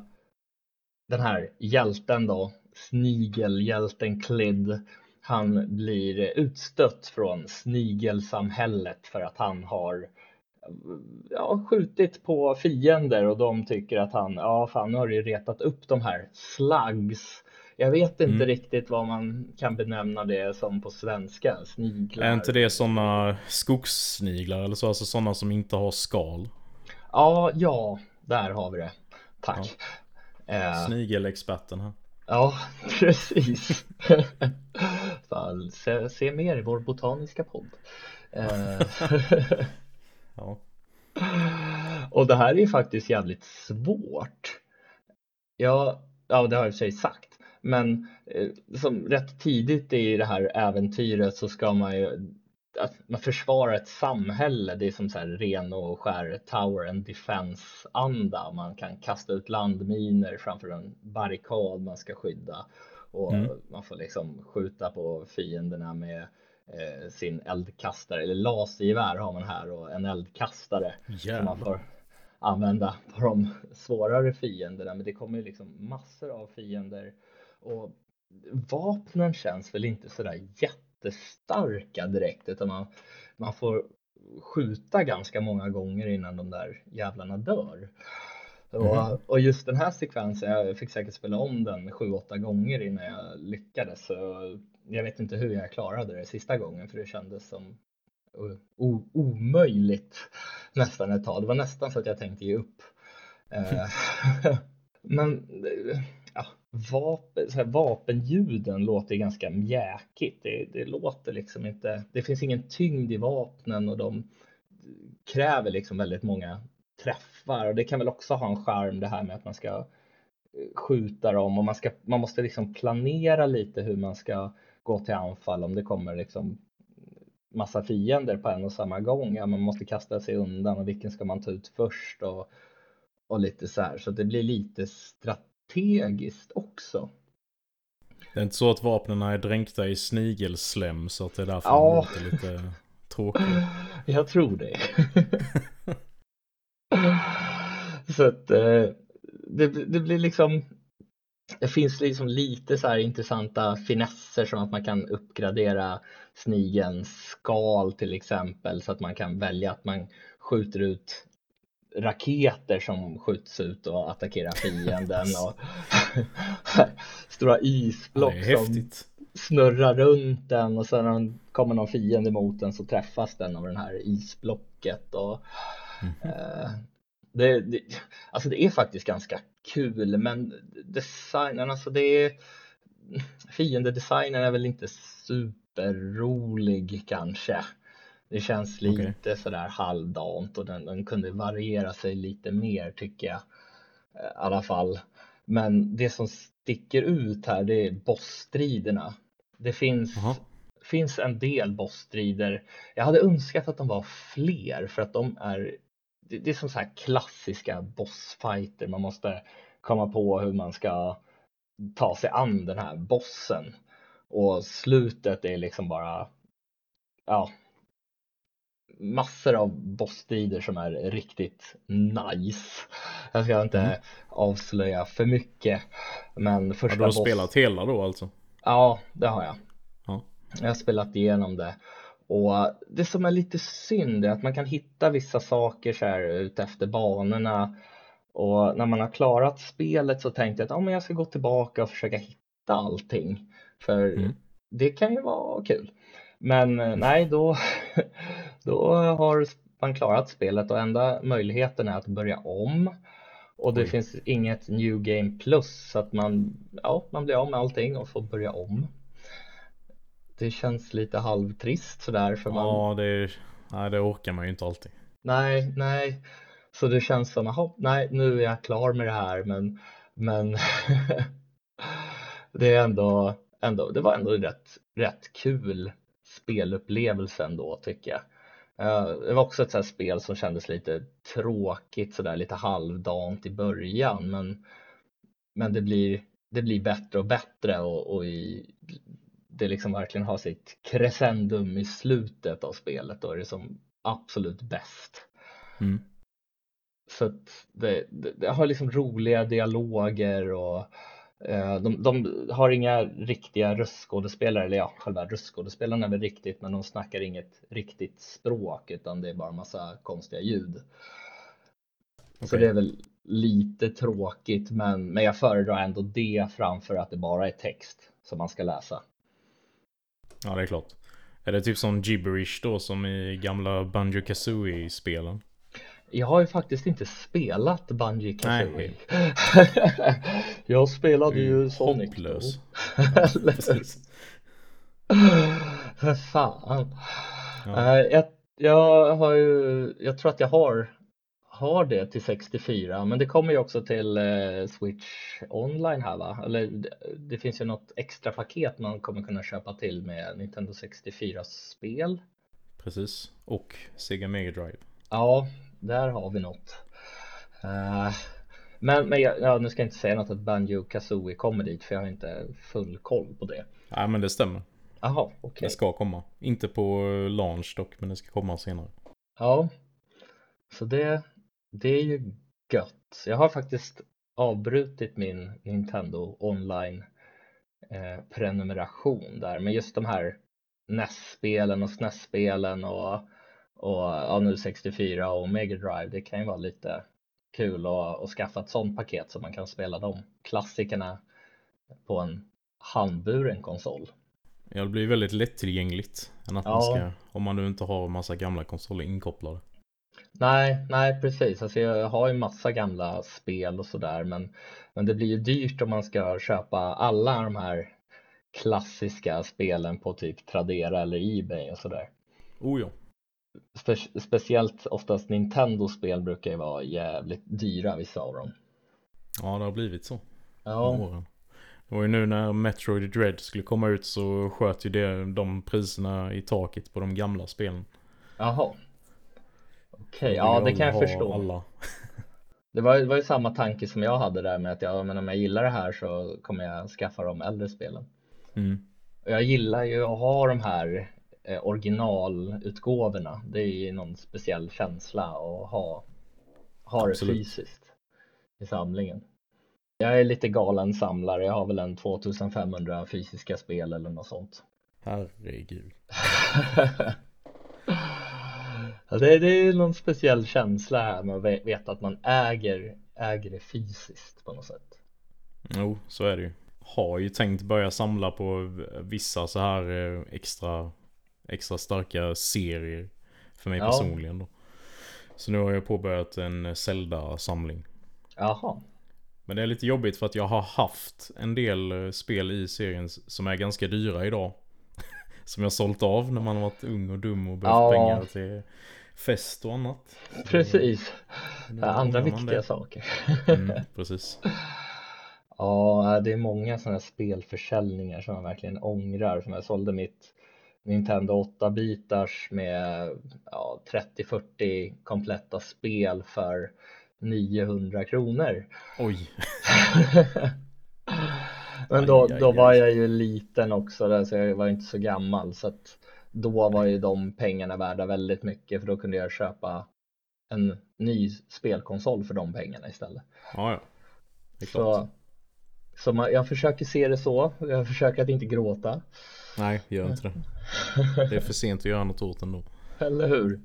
den här hjälten då, snigelhjälten Clid, han blir utstött från snigelsamhället för att han har ja, skjutit på fiender och de tycker att han, ja fan nu har du retat upp de här slugs Jag vet inte mm. riktigt vad man kan benämna det som på svenska. Sniglar. Är inte det sådana skogssniglar eller så? Alltså sådana som inte har skal? Ja, ja, där har vi det. Tack. Ja. Eh. Snigelexperten här. Ja, precis. Fan, se, se, mer i vår botaniska podd. Eh. ja. Och det här är faktiskt jävligt svårt. Ja, ja det har jag i och för sig sagt. Men eh, som rätt tidigt i det här äventyret så ska man ju att man försvarar ett samhälle. Det är som så här ren och skär tower and defense anda. Man kan kasta ut landminer framför en barrikad man ska skydda och mm. man får liksom skjuta på fienderna med eh, sin eldkastare eller lasergevär har man här och en eldkastare Jävlar. som man får använda på de svårare fienderna. Men det kommer ju liksom massor av fiender och vapnen känns väl inte sådär jättestarka direkt utan man, man får skjuta ganska många gånger innan de där jävlarna dör. Mm. Och, och, just den här sekvensen, jag fick säkert spela om den sju, åtta gånger innan jag lyckades. Så jag vet inte hur jag klarade det sista gången för det kändes som omöjligt nästan ett tag. Det var nästan så att jag tänkte ge upp. Eh, men ja, vapen, så här, vapenljuden låter ganska mjäkigt. Det, det låter liksom inte, det finns ingen tyngd i vapnen och de kräver liksom väldigt många träffar och det kan väl också ha en charm det här med att man ska eh, skjuta dem och man, ska, man måste liksom planera lite hur man ska gå till anfall om det kommer liksom massa fiender på en och samma gång. Ja, man måste kasta sig undan och vilken ska man ta ut först och, och lite så här. Så det blir lite strategiskt också. Det är inte så att vapnen är dränkta i snigelslem så att det är därför ja. det låter lite tråkigt. Jag tror det. så att eh, det, det blir liksom det finns liksom lite så här intressanta finesser som att man kan uppgradera snigens skal till exempel så att man kan välja att man skjuter ut raketer som skjuts ut och attackerar fienden och stora isblock ja, som snurrar runt den och sen när kommer någon fiende mot den så träffas den av det här isblocket och mm. eh, det, det, alltså det är faktiskt ganska kul men designen, alltså det är fiendedesignen är väl inte superrolig kanske. Det känns lite okay. sådär halvdant och den, den kunde variera sig lite mer tycker jag. Eh, I alla fall. Men det som sticker ut här det är bossstriderna. Det finns, -huh. finns en del bossstrider. Jag hade önskat att de var fler för att de är det, det är som så här klassiska bossfighter. Man måste komma på hur man ska ta sig an den här bossen. Och slutet är liksom bara, ja, massor av bossstrider som är riktigt nice. Jag ska inte mm. avslöja för mycket. Men första har du boss... spelat hela då alltså? Ja, det har jag. Ja. Jag har spelat igenom det. Och det som är lite synd är att man kan hitta vissa saker så här utefter banorna och när man har klarat spelet så tänkte jag att ja, men jag ska gå tillbaka och försöka hitta allting för mm. det kan ju vara kul. Men eh, nej, då, då har man klarat spelet och enda möjligheten är att börja om. Och det Oj. finns inget new game plus så att man, ja, man blir av med allting och får börja om. Det känns lite halvtrist sådär för man Ja det, nej, det orkar man ju inte alltid. Nej, nej. Så det känns som, jaha, nej nu är jag klar med det här men men det är ändå, ändå, det var ändå rätt, rätt kul spelupplevelse ändå tycker jag uh, Det var också ett sånt spel som kändes lite tråkigt sådär lite halvdant i början men men det blir, det blir bättre och bättre och, och i det liksom verkligen har sitt crescendum i slutet av spelet. Då är det som absolut bäst. Mm. Så det, det, det, har liksom roliga dialoger och eh, de, de, har inga riktiga röstskådespelare, eller ja, själva röstskådespelarna är väl riktigt, men de snackar inget riktigt språk utan det är bara massa konstiga ljud. Okay. Så det är väl lite tråkigt men, men jag föredrar ändå det framför att det bara är text som man ska läsa. Ja, det är klart. Är det typ som gibberish då som i gamla Banjo Kazooie spelen? Jag har ju faktiskt inte spelat Bungie Kazooie. Jag spelade ju Sonic. hopplös. För fan. Ja. Eh, jag, jag har ju, jag tror att jag har, har det till 64 men det kommer ju också till eh, Switch online här va? Eller det, det finns ju något extra paket man kommer kunna köpa till med Nintendo 64 spel. Precis. Och Sega Mega Drive. Ja, där har vi något. Eh, men men jag, ja, nu ska jag inte säga något att Banjo Kazooie kommer dit för jag har inte full koll på det. Nej men det stämmer. Jaha, okej. Det ska komma. Inte på eh, launch dock, men det ska komma senare. Ja, så det, det är ju gött. Jag har faktiskt avbrutit min Nintendo online eh, prenumeration där, men just de här NES-spelen och SNES-spelen och, och ja, nu 64 och Mega Drive, det kan ju vara lite kul att, att skaffa ett sånt paket så man kan spela de klassikerna på en handburen konsol. Ja, det blir väldigt lättillgängligt. Än att man Ja. ska, om man nu inte har massa gamla konsoler inkopplade. Nej, nej precis. Alltså jag har ju massa gamla spel och sådär men, men det blir ju dyrt om man ska köpa alla de här klassiska spelen på typ Tradera eller Ebay och sådär. Oh ja. Spe- speciellt oftast Nintendo-spel brukar ju vara jävligt dyra vissa av dem. Ja, det har blivit så. Ja. Det var ju nu när Metroid Dread skulle komma ut så sköt ju det, de priserna i taket på de gamla spelen. jaha. Okej, Då ja det kan jag förstå. Alla. Det var, det var ju samma tanke som jag hade där med att ja, men om jag gillar det här så kommer jag skaffa de äldre spelen. Mm. Och Jag gillar ju att ha de här originalutgåvorna. Det är ju någon speciell känsla att ha, ha det Absolut. fysiskt i samlingen. Jag är lite galen samlare. Jag har väl en 2500 fysiska spel eller något sånt. Herregud. Det, det är någon speciell känsla här med att ve- veta att man äger, äger det fysiskt på något sätt. Jo, så är det ju. Har ju tänkt börja samla på vissa så här eh, extra, extra starka serier. För mig Ja. personligen då. Så nu har jag påbörjat en Zelda-samling. Jaha, Men det är lite jobbigt för att jag har haft en del eh, spel i serien som är ganska dyra idag. som jag sålt av när man har varit ung och dum och behövt Ja. pengar till fest och annat. precis. Nu Det andra viktiga det. saker. Mm, precis. Ja, det är många sådana spelförsäljningar som jag verkligen ångrar. Som jag sålde mitt Nintendo 8-bitars med ja, 30-40 kompletta spel för 900 kronor. Oj. Men då, då var jag ju liten också, där, så jag var inte så gammal. Så att då var ju de pengarna värda väldigt mycket för då kunde jag köpa en ny spelkonsol för de pengarna istället. Ja, ja. Det är klart. Så, så man, jag försöker se det så. Jag försöker att inte gråta. Nej, gör inte det. Det är för sent att göra något åt ändå. Eller hur?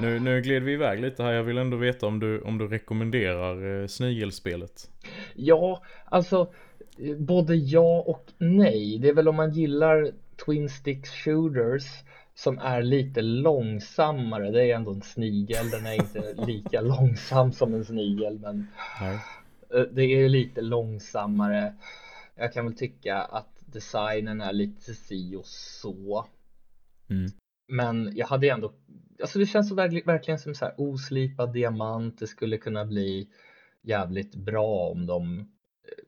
Nu, nu gled vi iväg lite här. Jag vill ändå veta om du, om du rekommenderar eh, snigelspelet. Ja, alltså eh, både ja och nej. Det är väl om man gillar Twin Sticks Shooters som är lite långsammare. Det är ändå en snigel. Den är inte lika långsam som en snigel, men Nej. eh, det är lite långsammare. Jag kan väl tycka att designen är lite si och så. Mm. Men jag hade ändå, alltså det känns så verkligen, verkligen som så här oslipad diamant. Det skulle kunna bli jävligt bra om de eh,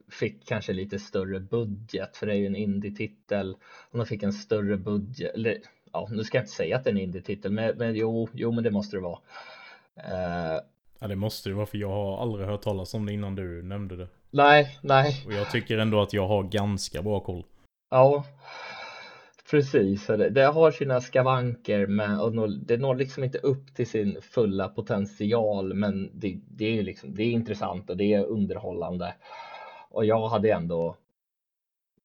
fick kanske lite större budget, för det är ju en indie-titel. Om de fick en större budget, eller ja, nu ska jag inte säga att det är en indie-titel, men, men jo, jo, men det måste det vara. Eh, Ja, det måste det vara för jag har aldrig hört talas om det innan du nämnde det. nej, nej, Och jag tycker ändå att jag har ganska bra koll. Ja, precis. Det, det har sina skavanker men och når, det når liksom inte upp till sin fulla potential men det, det är liksom, det är intressant och det är underhållande. Och jag hade ändå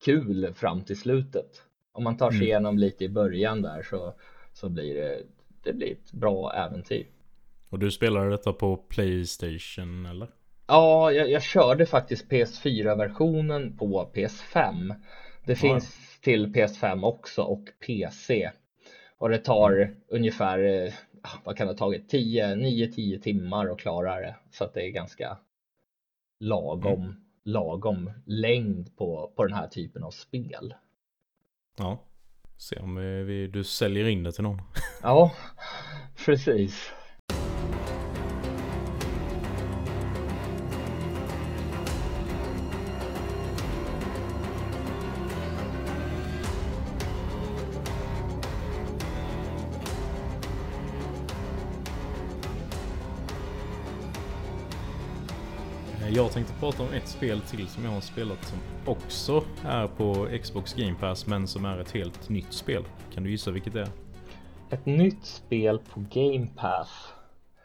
kul fram till slutet. Om man tar sig Mm. igenom lite i början där så, så blir det, det blir ett bra äventyr. Och du spelade detta på Playstation eller? Ja, jag, jag körde faktiskt PS4-versionen på PS5. Det finns till PS5 också och PC. Och det tar mm. ungefär, eh, vad kan det ha tagit, 10, 9-10 timmar att klara det. Så att det är ganska lagom, mm. lagom längd på, på den här typen av spel. Ja, se om vi, du säljer in det till någon. ja, precis. Jag tänkte prata om ett spel till som jag har spelat som också är på Xbox Game Pass men som är ett helt nytt spel. Kan du gissa vilket det är? Ett nytt spel på Game Pass?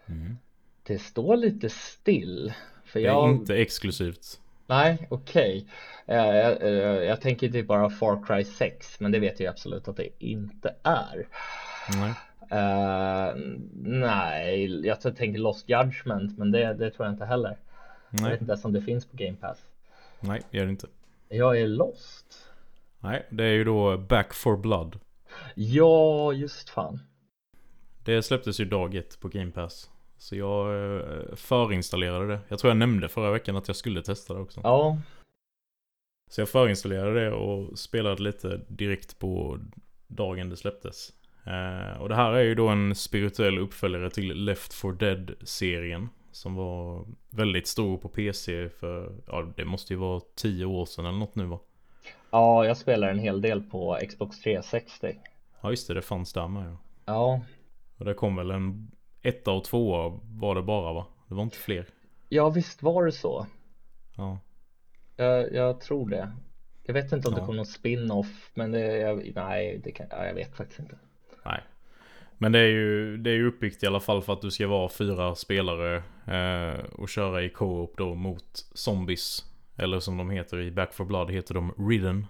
Mm. Det står lite still. För det är jag... inte exklusivt. Nej, okej. Okay. Jag, jag, jag, tänker typ bara Far Cry 6 men det vet jag absolut att det inte är. Nej. Uh, nej, jag tänker Lost Judgment men det, det tror jag inte heller. Nej. Jag vet inte ens om det finns på Game Pass. Nej, det gör det inte. Jag är lost. Nej, det är ju då Back for Blood. Ja, just fan. Det släpptes ju dag ett på Game Pass. Så jag eh, förinstallerade det. Jag tror jag nämnde förra veckan att jag skulle testa det också. Ja. Så jag förinstallerade det och spelade lite direkt på dagen det släpptes. Eh, och det här är ju då en spirituell uppföljare till Left for Dead-serien. Som var väldigt stor på PC för, ja det måste ju vara tio år sedan eller något nu va? Ja, jag spelar en hel del på Xbox 360. Ja just det, det fanns där med ja. Ja. Och det kom väl en etta och tvåa var det bara va? Det var inte fler. Ja visst var det så. Ja. Jag, jag tror det. Jag vet inte om ja. det kom någon spin-off men det, jag, nej det kan, jag vet faktiskt inte. Nej, men det är ju, det är ju uppbyggt i alla fall för att du ska vara fyra spelare eh, och köra i co-op då mot zombies. Eller som de heter i Back for Blood heter de Ridden.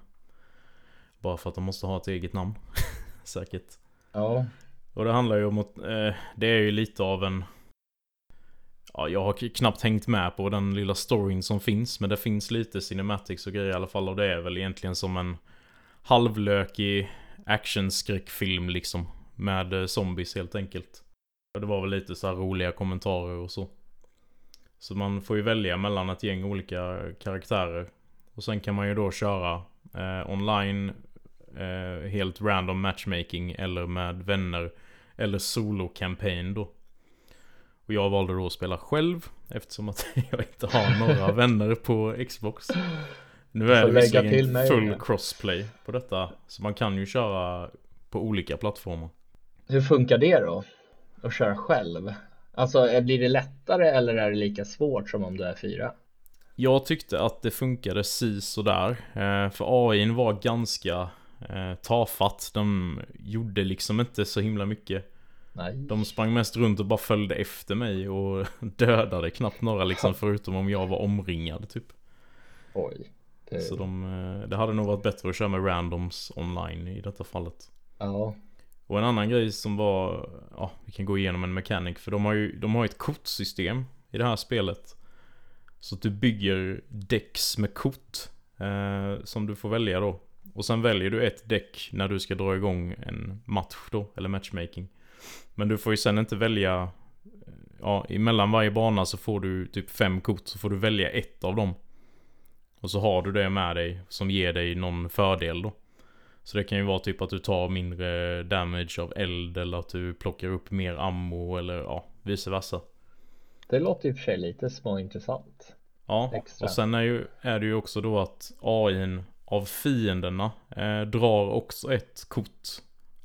Bara för att de måste ha ett eget namn. Säkert. Ja. Och det handlar ju om att eh, det är ju lite av en... Ja, jag har knappt hängt med på den lilla storyn som finns. Men det finns lite cinematics och grejer i alla fall. Och det är väl egentligen som en halvlökig actionskräckfilm liksom. Med eh, zombies helt enkelt. Och det var väl lite så roliga kommentarer och så. Så man får ju välja mellan ett gäng olika karaktärer. Och sen kan man ju då köra eh, online, eh, helt random matchmaking eller med vänner. Eller solo campaign då. Och jag valde då att spela själv eftersom att jag inte har några vänner på Xbox. Nu är det visserligen full crossplay på detta. Så man kan ju köra på olika plattformar. Hur funkar det då? Att köra själv? Alltså blir det lättare eller är det lika svårt som om du är fyra? Jag tyckte att det funkade si sådär. Eh, för AI var ganska eh, tafatt. De gjorde liksom inte så himla mycket. Nej. De sprang mest runt och bara följde efter mig och dödade knappt några liksom förutom om jag var omringad typ. Oj. Det... Så de, eh, det hade nog varit bättre att köra med randoms online i detta fallet. Ja. Och en annan grej som var, ja vi kan gå igenom en mechanic för de har ju, de har ett kortsystem i det här spelet. Så att du bygger däcks med kort. Eh, som du får välja då. Och sen väljer du ett däck när du ska dra igång en match då, eller matchmaking. Men du får ju sen inte välja, ja emellan varje bana så får du typ fem kort, så får du välja ett av dem. Och så har du det med dig som ger dig någon fördel då. Så det kan ju vara typ att du tar mindre damage av eld eller att du plockar upp mer ammo eller ja, vice versa. Det låter i och för sig lite småintressant. Ja, Extra. och sen är, ju, är det ju också då att AIn av fienderna eh, drar också ett kort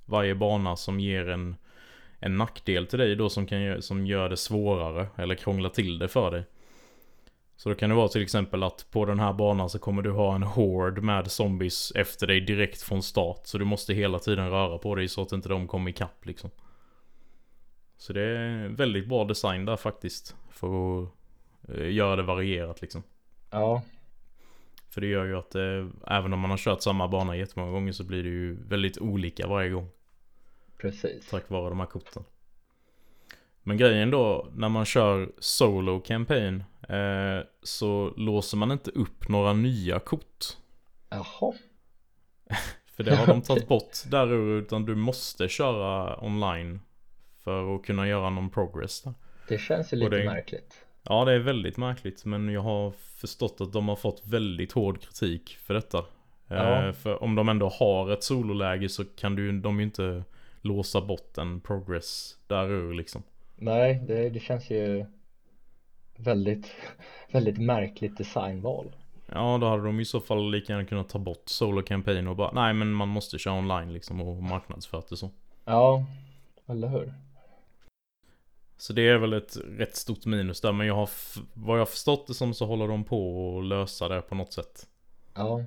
varje bana som ger en, en nackdel till dig då som, kan, som gör det svårare eller krånglar till det för dig. Så då kan det vara till exempel att på den här banan så kommer du ha en hord med zombies efter dig direkt från start. Så du måste hela tiden röra på dig så att inte de kommer ikapp liksom. Så det är väldigt bra design där faktiskt. För att eh, göra det varierat liksom. Ja. För det gör ju att eh, även om man har kört samma bana jättemånga gånger så blir det ju väldigt olika varje gång. Precis. Tack vare de här korten. Men grejen då, när man kör solo campaign eh, så låser man inte upp några nya kort. Jaha. För det har de tagit bort där ur, utan du måste köra online för att kunna göra någon progress där. Det känns ju lite det- märkligt. Ja, det är väldigt märkligt, men jag har förstått att de har fått väldigt hård kritik för detta. Ja. Eh, för om de ändå har ett sololäge så kan du, de ju inte låsa bort en progress där ur liksom. Nej, det, det känns ju väldigt, väldigt märkligt designval. Ja, då hade de i så fall lika gärna kunnat ta bort solo campaign och bara nej men man måste köra online liksom och marknadsfört det så. Ja, eller hur? Så det är väl ett rätt stort minus där men jag har, vad jag förstått det som så håller de på att lösa det på något sätt. Ja,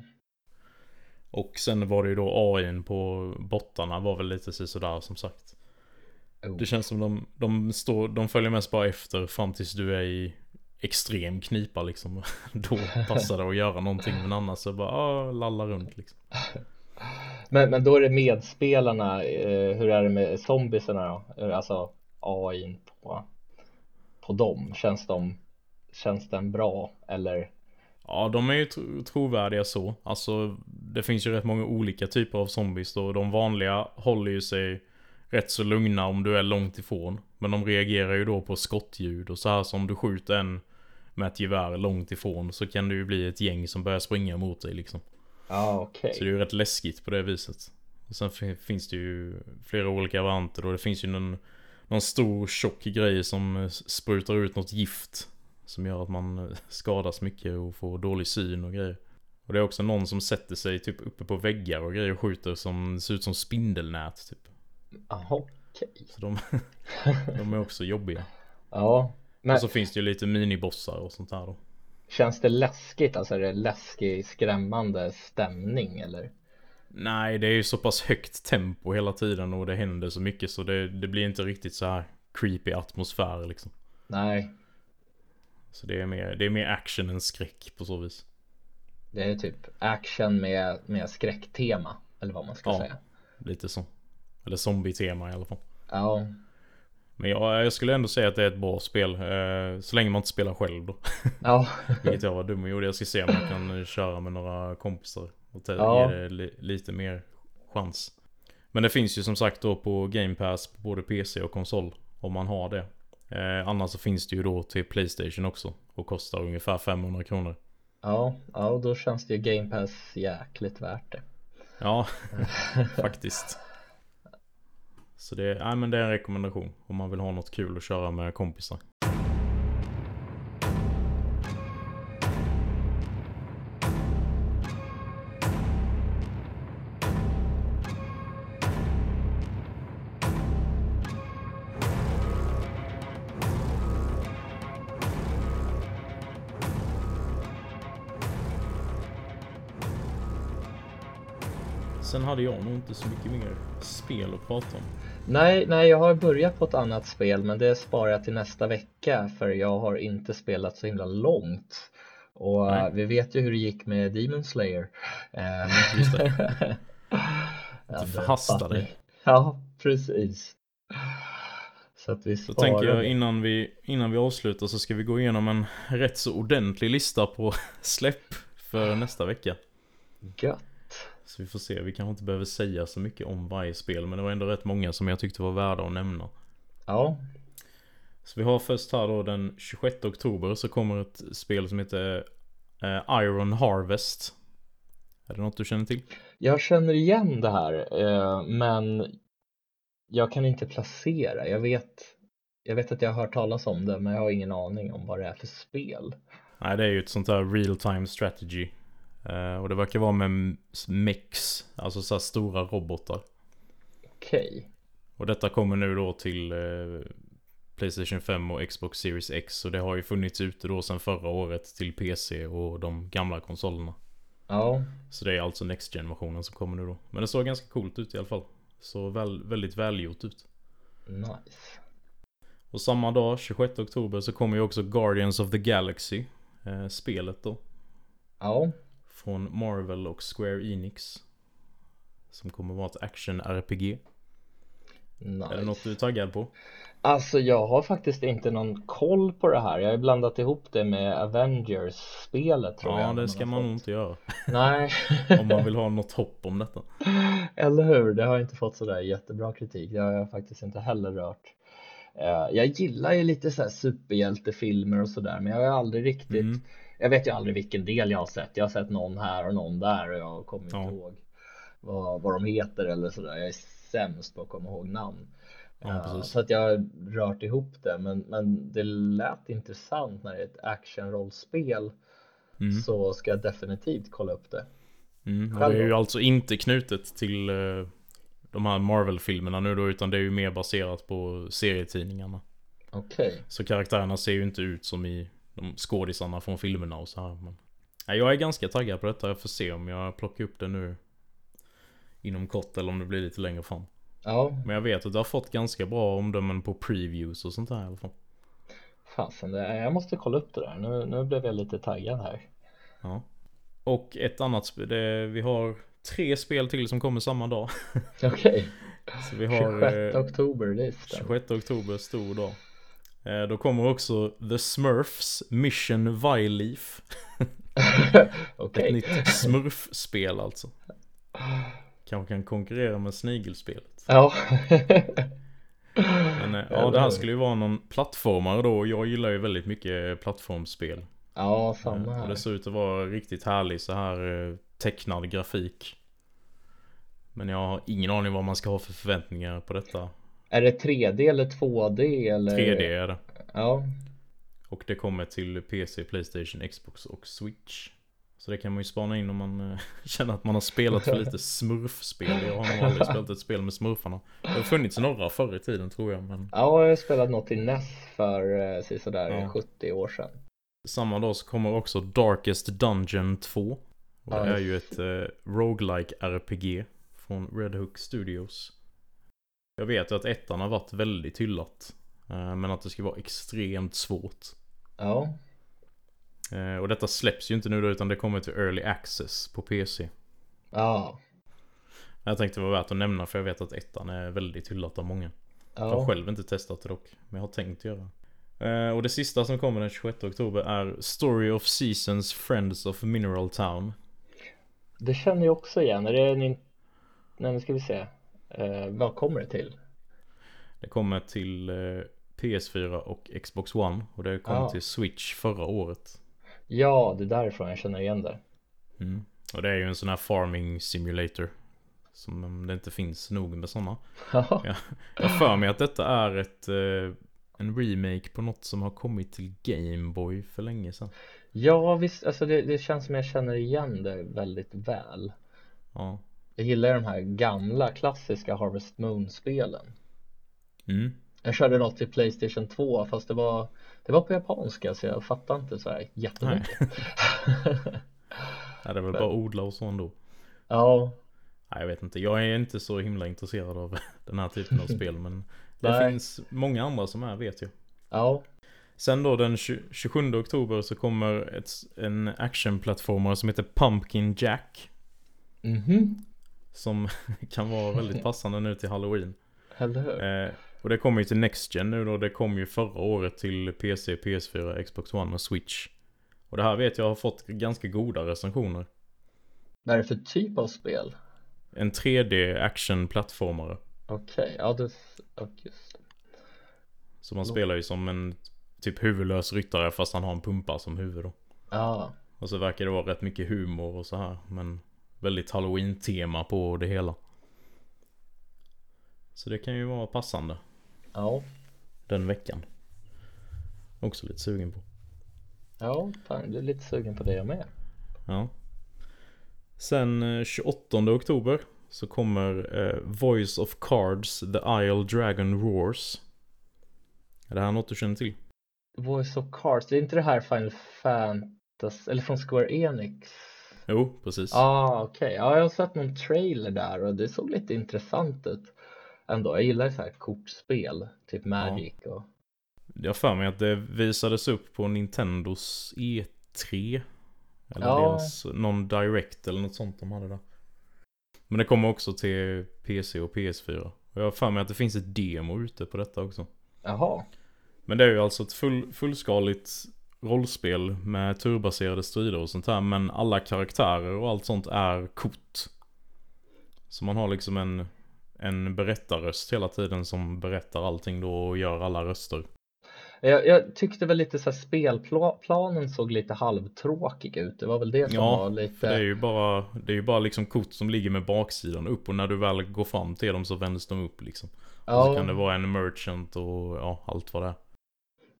Och sen var det ju då AIn på bottarna var väl lite sådär som sagt. Oh. Det känns som de, de står, de följer mest bara efter fram tills du är i extrem knipa liksom. Då passar det att göra någonting men annars så bara ah, lalla runt liksom. Men, men då är det medspelarna, eh, hur är det med zombiesarna då? Eh, Alltså AI på, på dem, känns de, känns den bra eller? Ja, de är ju tro- trovärdiga så. Alltså, det finns ju rätt många olika typer av zombies då. De vanliga håller ju sig rätt så lugna om du är långt ifrån. Men de reagerar ju då på skottljud och så här som du skjuter en med ett gevär långt ifrån så kan det ju bli ett gäng som börjar springa mot dig liksom. Ja, okej. Så det är ju rätt läskigt på det viset. Och sen fin- finns det ju flera olika varianter och det finns ju någon, någon stor tjock grej som eh, sprutar ut något gift. Som gör att man eh, skadas mycket och får dålig syn och grejer. Och det är också någon som sätter sig typ uppe på väggar och grejer och skjuter som ser ut som spindelnät typ. Jaha, okej. Så de, de är också jobbiga. Ja, men Och så finns det ju lite minibossar och sånt här då. känns det läskigt? Alltså är det läskig, skrämmande stämning eller? Nej, det är ju så pass högt tempo hela tiden och det händer så mycket så det, det blir inte riktigt så här creepy atmosfär liksom. Nej, Så det är mer, det är mer action än skräck på så vis. det är typ action med, med skräcktema eller vad man ska Ja. säga. Lite så. Eller zombie-tema i alla fall. Ja, Men jag, jag skulle ändå säga att det är ett bra spel. Eh, så länge man inte spelar själv då. ja, Vilket jag var dum och gjorde. Jag ska se om jag kan köra med några kompisar. Och Ja. ge det li, lite mer chans. Men det finns ju som sagt då på Game Pass på både PC och konsol. Om man har det. Eh, annars så finns det ju då till Playstation också. Och kostar ungefär 500 kronor. ja, ja, då känns det ju Game Pass jäkligt värt det. Ja, faktiskt. Så det, nej, men det är en rekommendation om man vill ha något kul att köra med kompisar. Sen hade jag nog inte så mycket mer spel att prata om. Nej, nej, jag har börjat på ett annat spel men det sparar jag till nästa vecka för jag har inte spelat så himla långt. Och Nej. eh, vi vet ju hur det gick med Demon Slayer. Ehm, Just det. Du. Ja, precis. Så att vi sparar tänker jag innan vi, innan vi avslutar så ska vi gå igenom en rätt så ordentlig lista på släpp för nästa vecka. Gött. Så vi får se, vi kanske inte behöver säga så mycket om varje spel men det var ändå rätt många som jag tyckte var värda att nämna. Ja, Så vi har först här då den 26 oktober så kommer ett spel som heter eh, Iron Harvest. Är det något du känner till? jag känner igen det här eh, men jag kan inte placera. Jag vet, jag vet att jag har hört talas om det men jag har ingen aning om vad det är för spel. Nej det är ju ett sånt där real time strategy. Eh, och det verkar vara med mex, alltså så här stora robotar. Okej. Och detta kommer nu då till eh, Playstation 5 och Xbox Series X. Och det har ju funnits ute då sedan förra året till PC och de gamla konsolerna. Ja, Så det är alltså Next Gen-versionen som kommer nu då. Men det såg ganska coolt ut i alla fall. Så väl, väldigt välgjort ut. nice. Och samma dag, 26 oktober, så kommer ju också Guardians of the Galaxy. Eh, spelet då. Ja, Från Marvel och Square Enix. Som kommer vara ett action-RPG. Nice. Är det något du är taggad på? Alltså jag har faktiskt inte någon koll på det här. Jag har blandat ihop det med Avengers-spelet tror jag. Ja, det ska man nog inte göra. Nej, Om man vill ha något hopp om detta. eller hur? Det har inte fått sådär jättebra kritik. Det har jag faktiskt inte heller rört. Eh, Jag gillar ju lite så här superhjältefilmer och sådär, men jag har aldrig riktigt Mm. Jag vet ju aldrig vilken del jag har sett. Jag har sett någon här och någon där och jag kommer inte Ja. ihåg vad, vad de heter eller sådär. Jag är sämst på att komma ihåg namn. Ja, Eh, så att jag har rört ihop det, men, men det lät intressant när det är ett actionrollspel. Mm. Så ska jag definitivt kolla upp det. Mm. Det är ju alltså inte knutet till eh, de här Marvel-filmerna nu då, utan det är ju mer baserat på serietidningarna. Okej, Så karaktärerna ser ju inte ut som i de skådisarna från filmerna och så här. Men... Nej, jag är ganska taggad på detta. Jag får se om jag plockar upp det nu inom kort eller om det blir lite längre fram. ja, Men jag vet att det har fått ganska bra omdömen på previews och sånt där i alla fall. fasen, jag måste kolla upp det där. Nu, nu blev jag lite taggad här. Ja. Och ett annat spel, vi har tre spel till som kommer samma dag. Okej, Så vi har 26 eh, oktober, det är stämt. 26 oktober, stor dag. Eh, då kommer också The Smurfs Mission Vileaf. Okej. Ett nytt smurfspel alltså. Kanske kan konkurrera med snigelspelet. Ja. Men eh, ja, det här skulle ju vara någon plattformare då. och Jag gillar ju väldigt mycket plattformsspel. Ja, samma Eh, Och här. det ser ut att vara riktigt härlig så här tecknad grafik. Men jag har ingen aning vad man ska ha för förväntningar på detta. Är det 3D eller 2D eller? 3D är det. Ja, Och det kommer till PC, Playstation, Xbox och Switch. Så det kan man ju spana in om man eh, känner att man har spelat för lite smurfspel. Jag har nog aldrig spelat ett spel med smurfarna. Det har funnits några förr i tiden tror jag. Men ja jag har spelat något i NES för eh, sådär Ja. 70 år sedan. samma dag så kommer också Darkest Dungeon 2. Och det Ja, är ju ett eh, roguelike RPG från Red Hook Studios. Jag vet ju att ettan har varit väldigt hyllat. Eh, men att det ska vara extremt svårt. Ja, Eh, och detta släpps ju inte nu då utan det kommer till Early Access på PC. ja, Jag tänkte det var värt att nämna för jag vet att ettan är väldigt hyllat av många. Jag har ja. själv inte testat det dock, men jag har tänkt göra. Eh, och det sista som kommer den 26 oktober är Story of Seasons Friends of Mineral Town. Det känner jag också igen. Är det en... Nej, nu ska vi se. Eh, vad kommer det till? Det kommer till eh, PS4 och Xbox One och det kom Ah. till Switch förra året. Ja, det är därifrån jag känner igen det. Mm. Och det är ju en sån här farming simulator. Som om det inte finns nog med sådana. Ja, Ja. Jag har för mig att detta är ett eh, en remake på något som har kommit till Gameboy för länge sedan. ja visst, alltså det, det känns som jag känner igen det väldigt väl. Ja. Jag gillar de här gamla klassiska Harvest Moon-spelen. Mm. Jag körde något till Playstation 2 fast det var Det var på japanska så jag fattar inte så här jättemycket Ja, det är väl bara odla och så ändå. Ja, Nej, jag vet inte. Jag är inte så himla intresserad av den här typen av spel. Men det Nej. finns många andra som är vet jag. ja, Sen då den 20, 27 oktober så kommer ett, en actionplattformare som heter Pumpkin Jack. mhm, Som kan vara väldigt passande nu till Halloween. eller hur? Eh, och det kommer ju till Next Gen nu då. Det kom ju förra året till PC, PS4, Xbox One och Switch. Och det här vet jag har fått ganska goda recensioner. Vad är det för typ av spel? En 3D action-plattformare. Okej, ja det, och just. Så man spelar ju som en typ huvudlös ryttare fast han har en pumpa som huvud då. Ja, Och så verkar det vara rätt mycket humor och så här. Men väldigt halloween-tema på det hela. Så det kan ju vara passande ja, den veckan. Också lite sugen på. ja, fan, du är lite sugen på det jag med. Ja. Sen eh, 28 oktober så kommer eh, Voice of Cards The Isle Dragon Roars. Är det här något du känner till? Voice of Cards, det är inte det här Final Fantasy, eller från Square Enix? Jo, precis. Ja, ah, okej, ja jag har sett någon trailer där och det såg lite intressant ut ändå. Jag gillar så här kortspel, typ Magic och Jag för mig att det visades upp på Nintendos E3. Eller Ja. deras någon Direct eller något sånt de hade där. Men det kommer också till PC och PS4. Och jag har för mig att det finns ett demo ute på detta också. Jaha. Men det är ju alltså ett full, fullskaligt rollspel med turbaserade strider och sånt här. Men alla karaktärer och allt sånt är kort. Så man har liksom en, en berättarröst hela tiden som berättar allting då och gör alla röster. Jag, jag tyckte väl lite så här spelplanen såg lite halvtråkig ut. Det var väl det som Ja, var lite. För det är ju bara, det är ju bara liksom kort som ligger med baksidan upp och när du väl går fram till dem så vänds de upp liksom. Och så ja, kan det vara en merchant och ja, allt vad det är.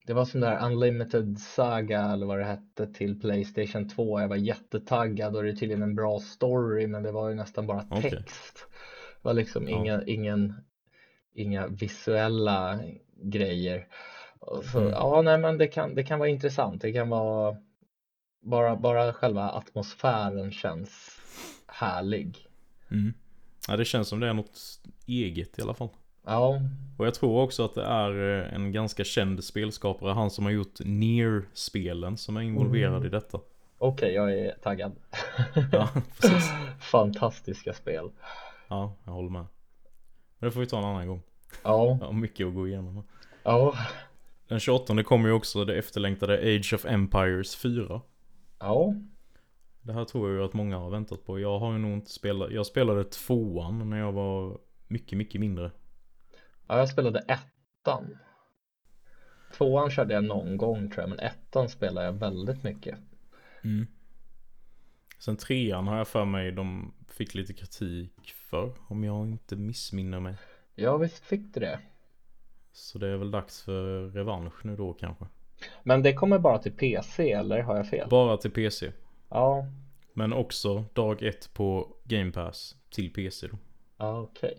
Det var som där Unlimited Saga eller vad det hette till Playstation 2. Jag var jättetaggad och det är tydligen en bra story men det var ju nästan bara text. Det var liksom Ja. inga, ingen, inga visuella grejer. Så, Mm. Ja, nej men det kan, det kan vara intressant. Det kan vara bara, bara själva atmosfären känns härlig. Mm. Ja, det känns som det är något eget i alla fall. Ja, Och jag tror också att det är eh, en ganska känd spelskapare, han som har gjort Near-spelen som är involverad Mm. i detta. okej, jag är taggad. Ja, precis. Fantastiska spel. Ja, jag håller med. Men det får vi ta en annan gång. Ja, Jag har mycket att gå igenom. ja, Den 28 kommer ju också det efterlängtade Age of Empires 4. ja. Det här tror jag ju att många har väntat på. Jag har ju nog inte spelat, jag spelade tvåan när jag var mycket, mycket mindre. Ja, jag spelade ettan. Tvåan körde jag någon gång tror jag, men ettan spelade jag väldigt mycket. Mm. Sen trean har jag för mig de fick lite kritik för, om jag inte missminner mig. Ja, visst fick du det. Så det är väl dags för revansch nu då kanske. Men det kommer bara till PC, eller har jag fel? Bara till PC. Ja, Men också dag ett på Game Pass till PC då. okej.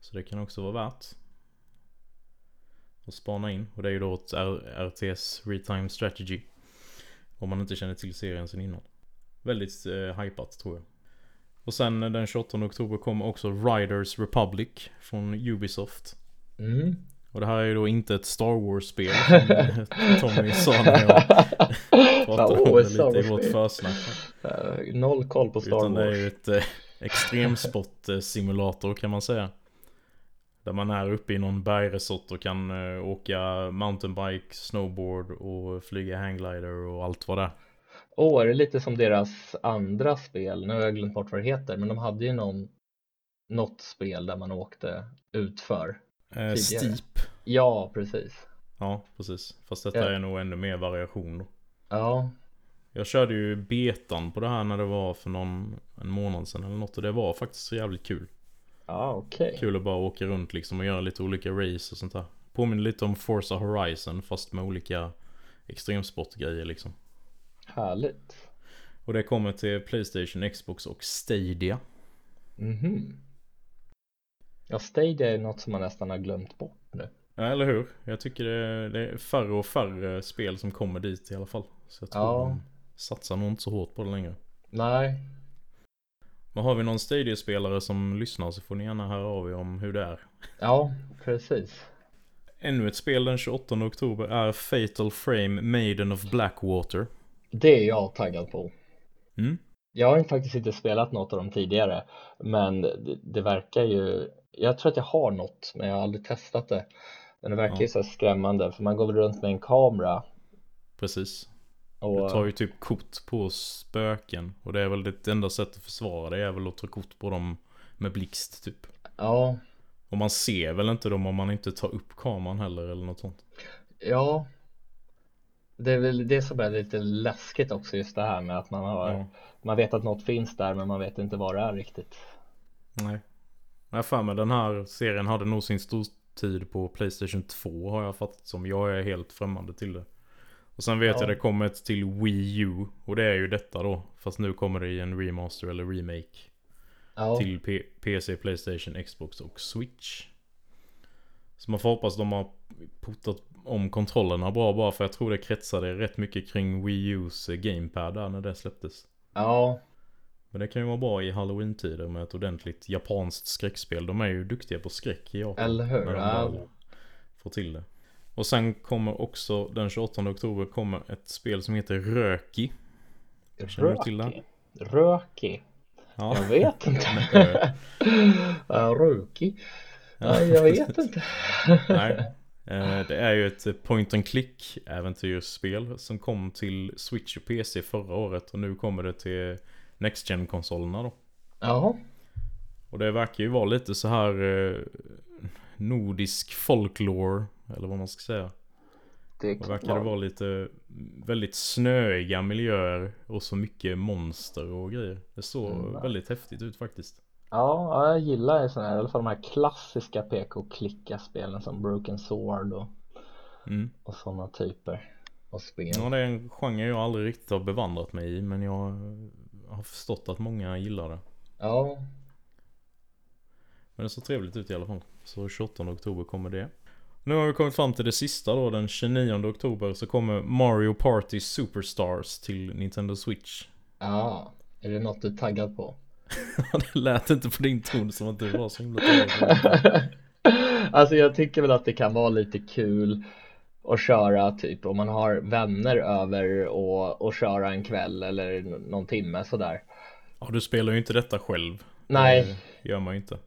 Så det kan också vara värt. Att spana in. Och det är ju då ett RTS Real-Time Strategy. Om man inte känner till serien sen innan. Väldigt eh, hypat tror jag. Och sen eh, den 28 oktober kommer också Riders Republic från Ubisoft. Mm. Och det här är ju då inte ett Star Wars-spel som Tommy sa när jag pratade om det Star lite i vårt försnack. Eh, noll koll på Star Utan det är Wars. ju ett eh, extremsport-simulator kan man säga. Där man är uppe i någon bergresort och kan eh, åka mountainbike, snowboard och flyga hangglider och allt vad det är. Åh, är det lite som deras andra spel? Nu har jag glömt bort vad det heter, men de hade ju någon något spel där man åkte utför. Eh, steep. Ja, precis. Ja, precis. Fast detta Ja. är nog ännu mer variation då. Ja, Jag körde ju betan på det här när det var för någon en månad sedan eller något och det var faktiskt så jävligt kul. Ja okej. Kul att bara åka runt liksom och göra lite olika race och sånt där. Påminner lite om Forza Horizon fast med olika extremsportgrejer liksom. Härligt. Och det kommer till Playstation, Xbox och Stadia. Mhm. Ja, Stadia är något som man nästan har glömt bort nu. Ja, eller hur? Jag tycker det, det är färre och färre spel som kommer dit i alla fall. Så jag tror Ja. de satsar nog inte så hårt på det längre. Nej, Men har vi någon Stadia-spelare som lyssnar så får ni gärna höra av er om hur det är. ja, precis. Ännu ett spel den 28 oktober är Fatal Frame Maiden of Blackwater. Det är jag taggad på. Mm? Jag har faktiskt inte spelat något av dem tidigare, men det, det verkar ju, jag tror att jag har något, men jag har aldrig testat det. Men det verkar Ja. ju så här skrämmande, för man går väl runt med en kamera Precis. Och Du tar ju typ kort på spöken. Och det är väl det enda sättet att försvara det är väl att ta kort på dem med blixt typ. ja, Och man ser väl inte dem om man inte tar upp kameran heller eller något sånt. ja. Det är väl det som är lite läskigt också, just det här med att man har, Ja. man vet att något finns där, men man vet inte vad det är riktigt. Nej. Jag har för mig den här serien hade nog sin stortid på Playstation 2 har jag fattat som. Jag är helt främmande till det. Och sen vet Ja. jag det kommer ett till Wii U. Och det är ju detta då. Fast nu kommer det i en remaster eller remake. Ja, Till P- PC, Playstation, Xbox och Switch. Så man får hoppas de har puttat om kontrollerna bra bara för jag tror det kretsade rätt mycket kring Wii U's eh, GamePad där när det släpptes. ja, Men det kan ju vara bra i halloween-tider med ett ordentligt japanskt skräckspel. De är ju duktiga på skräck i Japan. eller hur? När de Ja, får till det. Och sen kommer också den 28 oktober kommer ett spel som heter Röki. Känner du till det? Röki. Röki. Ja. Jag vet inte. uh, rookie? Ja. jag vet inte. Nej. Eh, det är ju ett point and click äventyrsspel som kom till Switch och PC förra året och nu kommer det till Next gen konsolerna då. Jaha. Och det verkar ju vara lite så här eh, nordisk folklore eller vad man ska säga. Det, verkar det vara lite väldigt snöiga miljöer och så mycket monster och grejer. Det såg mm. väldigt häftigt ut faktiskt. Ja, jag gillar sådana här, i alla fall de här klassiska PK-klicka-spelen som Broken Sword och, mm. och sådana typer av spel. Ja, det är en genre jag aldrig riktigt har bevandrat mig i, men jag har förstått att många gillar det. Ja. Men det ser trevligt ut i alla fall. Så 28 oktober kommer det. Nu har vi kommit fram till det sista då, den 29 oktober så kommer Mario Party Superstars till Nintendo Switch. Ja, är det något du är taggad på? det lät inte på din ton som att du var så himla taggad Alltså jag tycker väl att det kan vara lite kul att köra typ om man har vänner över och, och köra en kväll eller någon timme sådär. Ja, du spelar ju inte detta själv. Nej. Det gör man ju inte.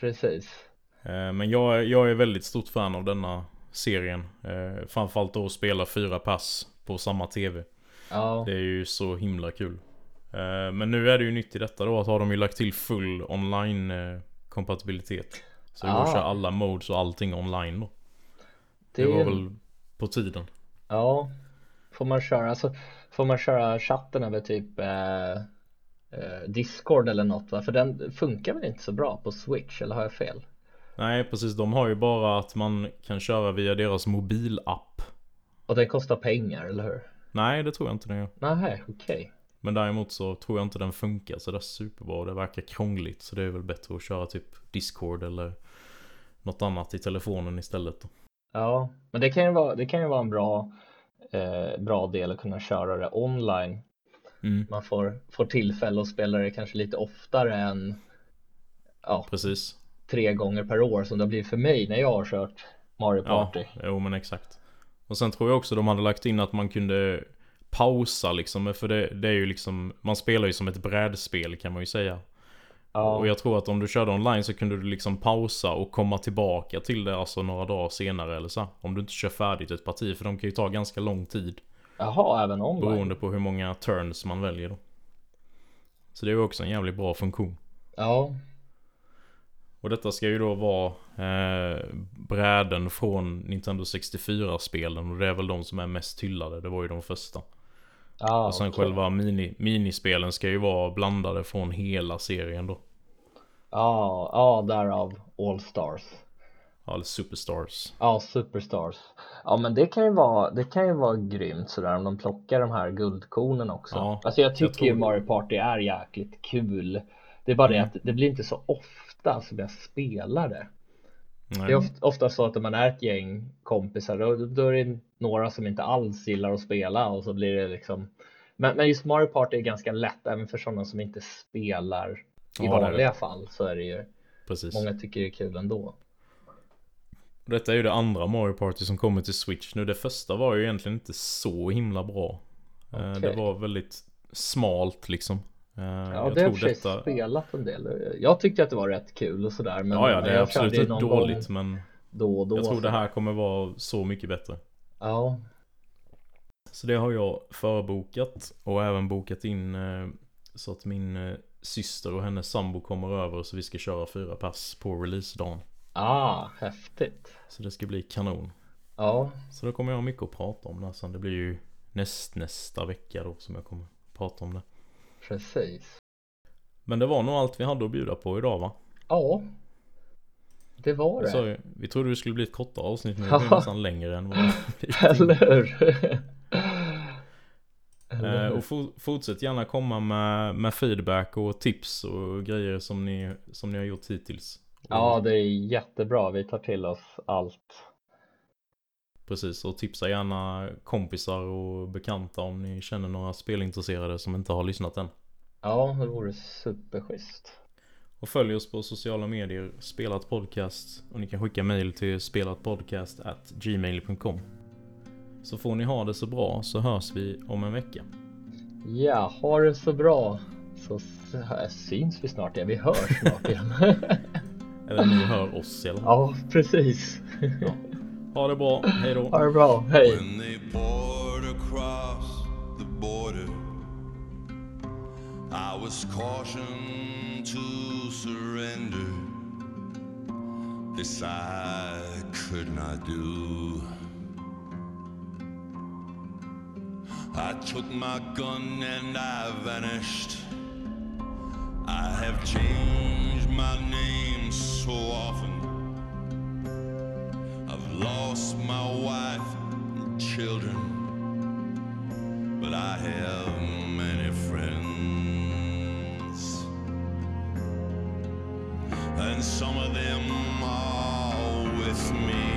Precis. Eh, men jag, jag är väldigt stort fan av denna serien. Eh, framförallt då att spela fyra pass på samma tv. Ja. Det är ju så himla kul. Eh, men nu är det ju nytt i detta då att har de ju lagt till full online kompatibilitet. Så det går att köra alla modes och allting online då. Det, det var väl på tiden. Ja. Får man köra, alltså, får man köra chatten över typ eh, Discord eller något va? För den funkar väl inte så bra på Switch eller har jag fel? Nej precis, de har ju bara att man kan köra via deras mobilapp. Och den kostar pengar, eller hur? Nej, det tror jag inte den gör. Nej, okej. Okay. Men däremot så tror jag inte den funkar så det är superbra. Det verkar krångligt så det är väl bättre att köra typ Discord eller något annat i telefonen istället. Då. Ja, men det kan ju vara, det kan ju vara en bra, eh, bra del att kunna köra det online. Mm. Man får, får tillfälle att spela det kanske lite oftare än ja, Precis tre gånger per år som det har blivit för mig när jag har kört Mario Party. Ja, jo men exakt. Och sen tror jag också de hade lagt in att man kunde pausa liksom, för det, det är ju liksom, man spelar ju som ett brädspel kan man ju säga. Ja. Och jag tror att om du körde online så kunde du liksom pausa och komma tillbaka till det alltså några dagar senare eller så. Om du inte kör färdigt ett parti, för de kan ju ta ganska lång tid. Jaha, även online? Beroende på hur många turns man väljer då. Så det är ju också en jävligt bra funktion. Ja, och detta ska ju då vara eh, bräden från Nintendo 64-spelen och det är väl de som är mest hyllade. Det var ju de första. Ah, och sen okay. själva mini, minispelen ska ju vara blandade från hela serien då. Ja, ah, ah, därav All Stars. Ja, eller Superstars. Ja, Superstars. Ja, men det kan ju vara, det kan ju vara grymt sådär om de plockar de här guldkornen också. Ja, alltså jag tycker jag tror... ju Mario Party är jäkligt kul. Det är bara mm. det att det blir inte så ofta ofta som jag spelar det. Nej. Det är ofta så att om man är ett gäng kompisar då, då är det några som inte alls gillar att spela och så blir det liksom men, men just Mario Party är ganska lätt även för sådana som inte spelar i ja, vanliga fall så är det ju Precis. Många tycker det är kul ändå. Detta är ju det andra Mario Party som kommer till Switch nu. Det första var ju egentligen inte så himla bra. Okay. Eh, det var väldigt smalt liksom. Eh, ja, det har jag detta... spelat en del. Jag tyckte att det var rätt kul och sådär. Men ja, ja, det är absolut inte dåligt men då då, jag tror det här kommer vara så mycket bättre. Ja. Så det har jag förbokat och även bokat in eh, så att min eh, syster och hennes sambo kommer över så vi ska köra fyra pass på releasedagen. Ah, häftigt. Så det ska bli kanon. Ja. Så då kommer jag ha mycket att prata om det sen. Det blir ju näst, nästa vecka då som jag kommer prata om det. Precis. Men det var nog allt vi hade att bjuda på idag va? Ja. Det var det. Så, vi trodde det skulle bli ett kortare avsnitt men det blev nästan längre än vad vi Eller hur? Eh, och for, fortsätt gärna komma med, med feedback och tips och grejer som ni, som ni har gjort hittills. Ja, det är jättebra. Vi tar till oss allt. Precis, och tipsa gärna kompisar och bekanta om ni känner några spelintresserade som inte har lyssnat än. Ja, det vore superschysst. Och följ oss på sociala medier, Spelat Podcast. Och ni kan skicka mail till spelatpodcast@gmail.com. Så får ni ha det så bra så hörs vi om en vecka. Ja, ha det så bra. så syns vi snart igen. Vi hörs snart igen. Eller ni hör oss i alla fall. Ja, precis. Ja. Ha det bra, hej då. Ha det bra, hej. When they poured across the border, I was cautioned to surrender. This I could not do. I took my gun and I vanished. I have changed my name so often. Lost my wife and children, but I have many friends. And some of them are with me.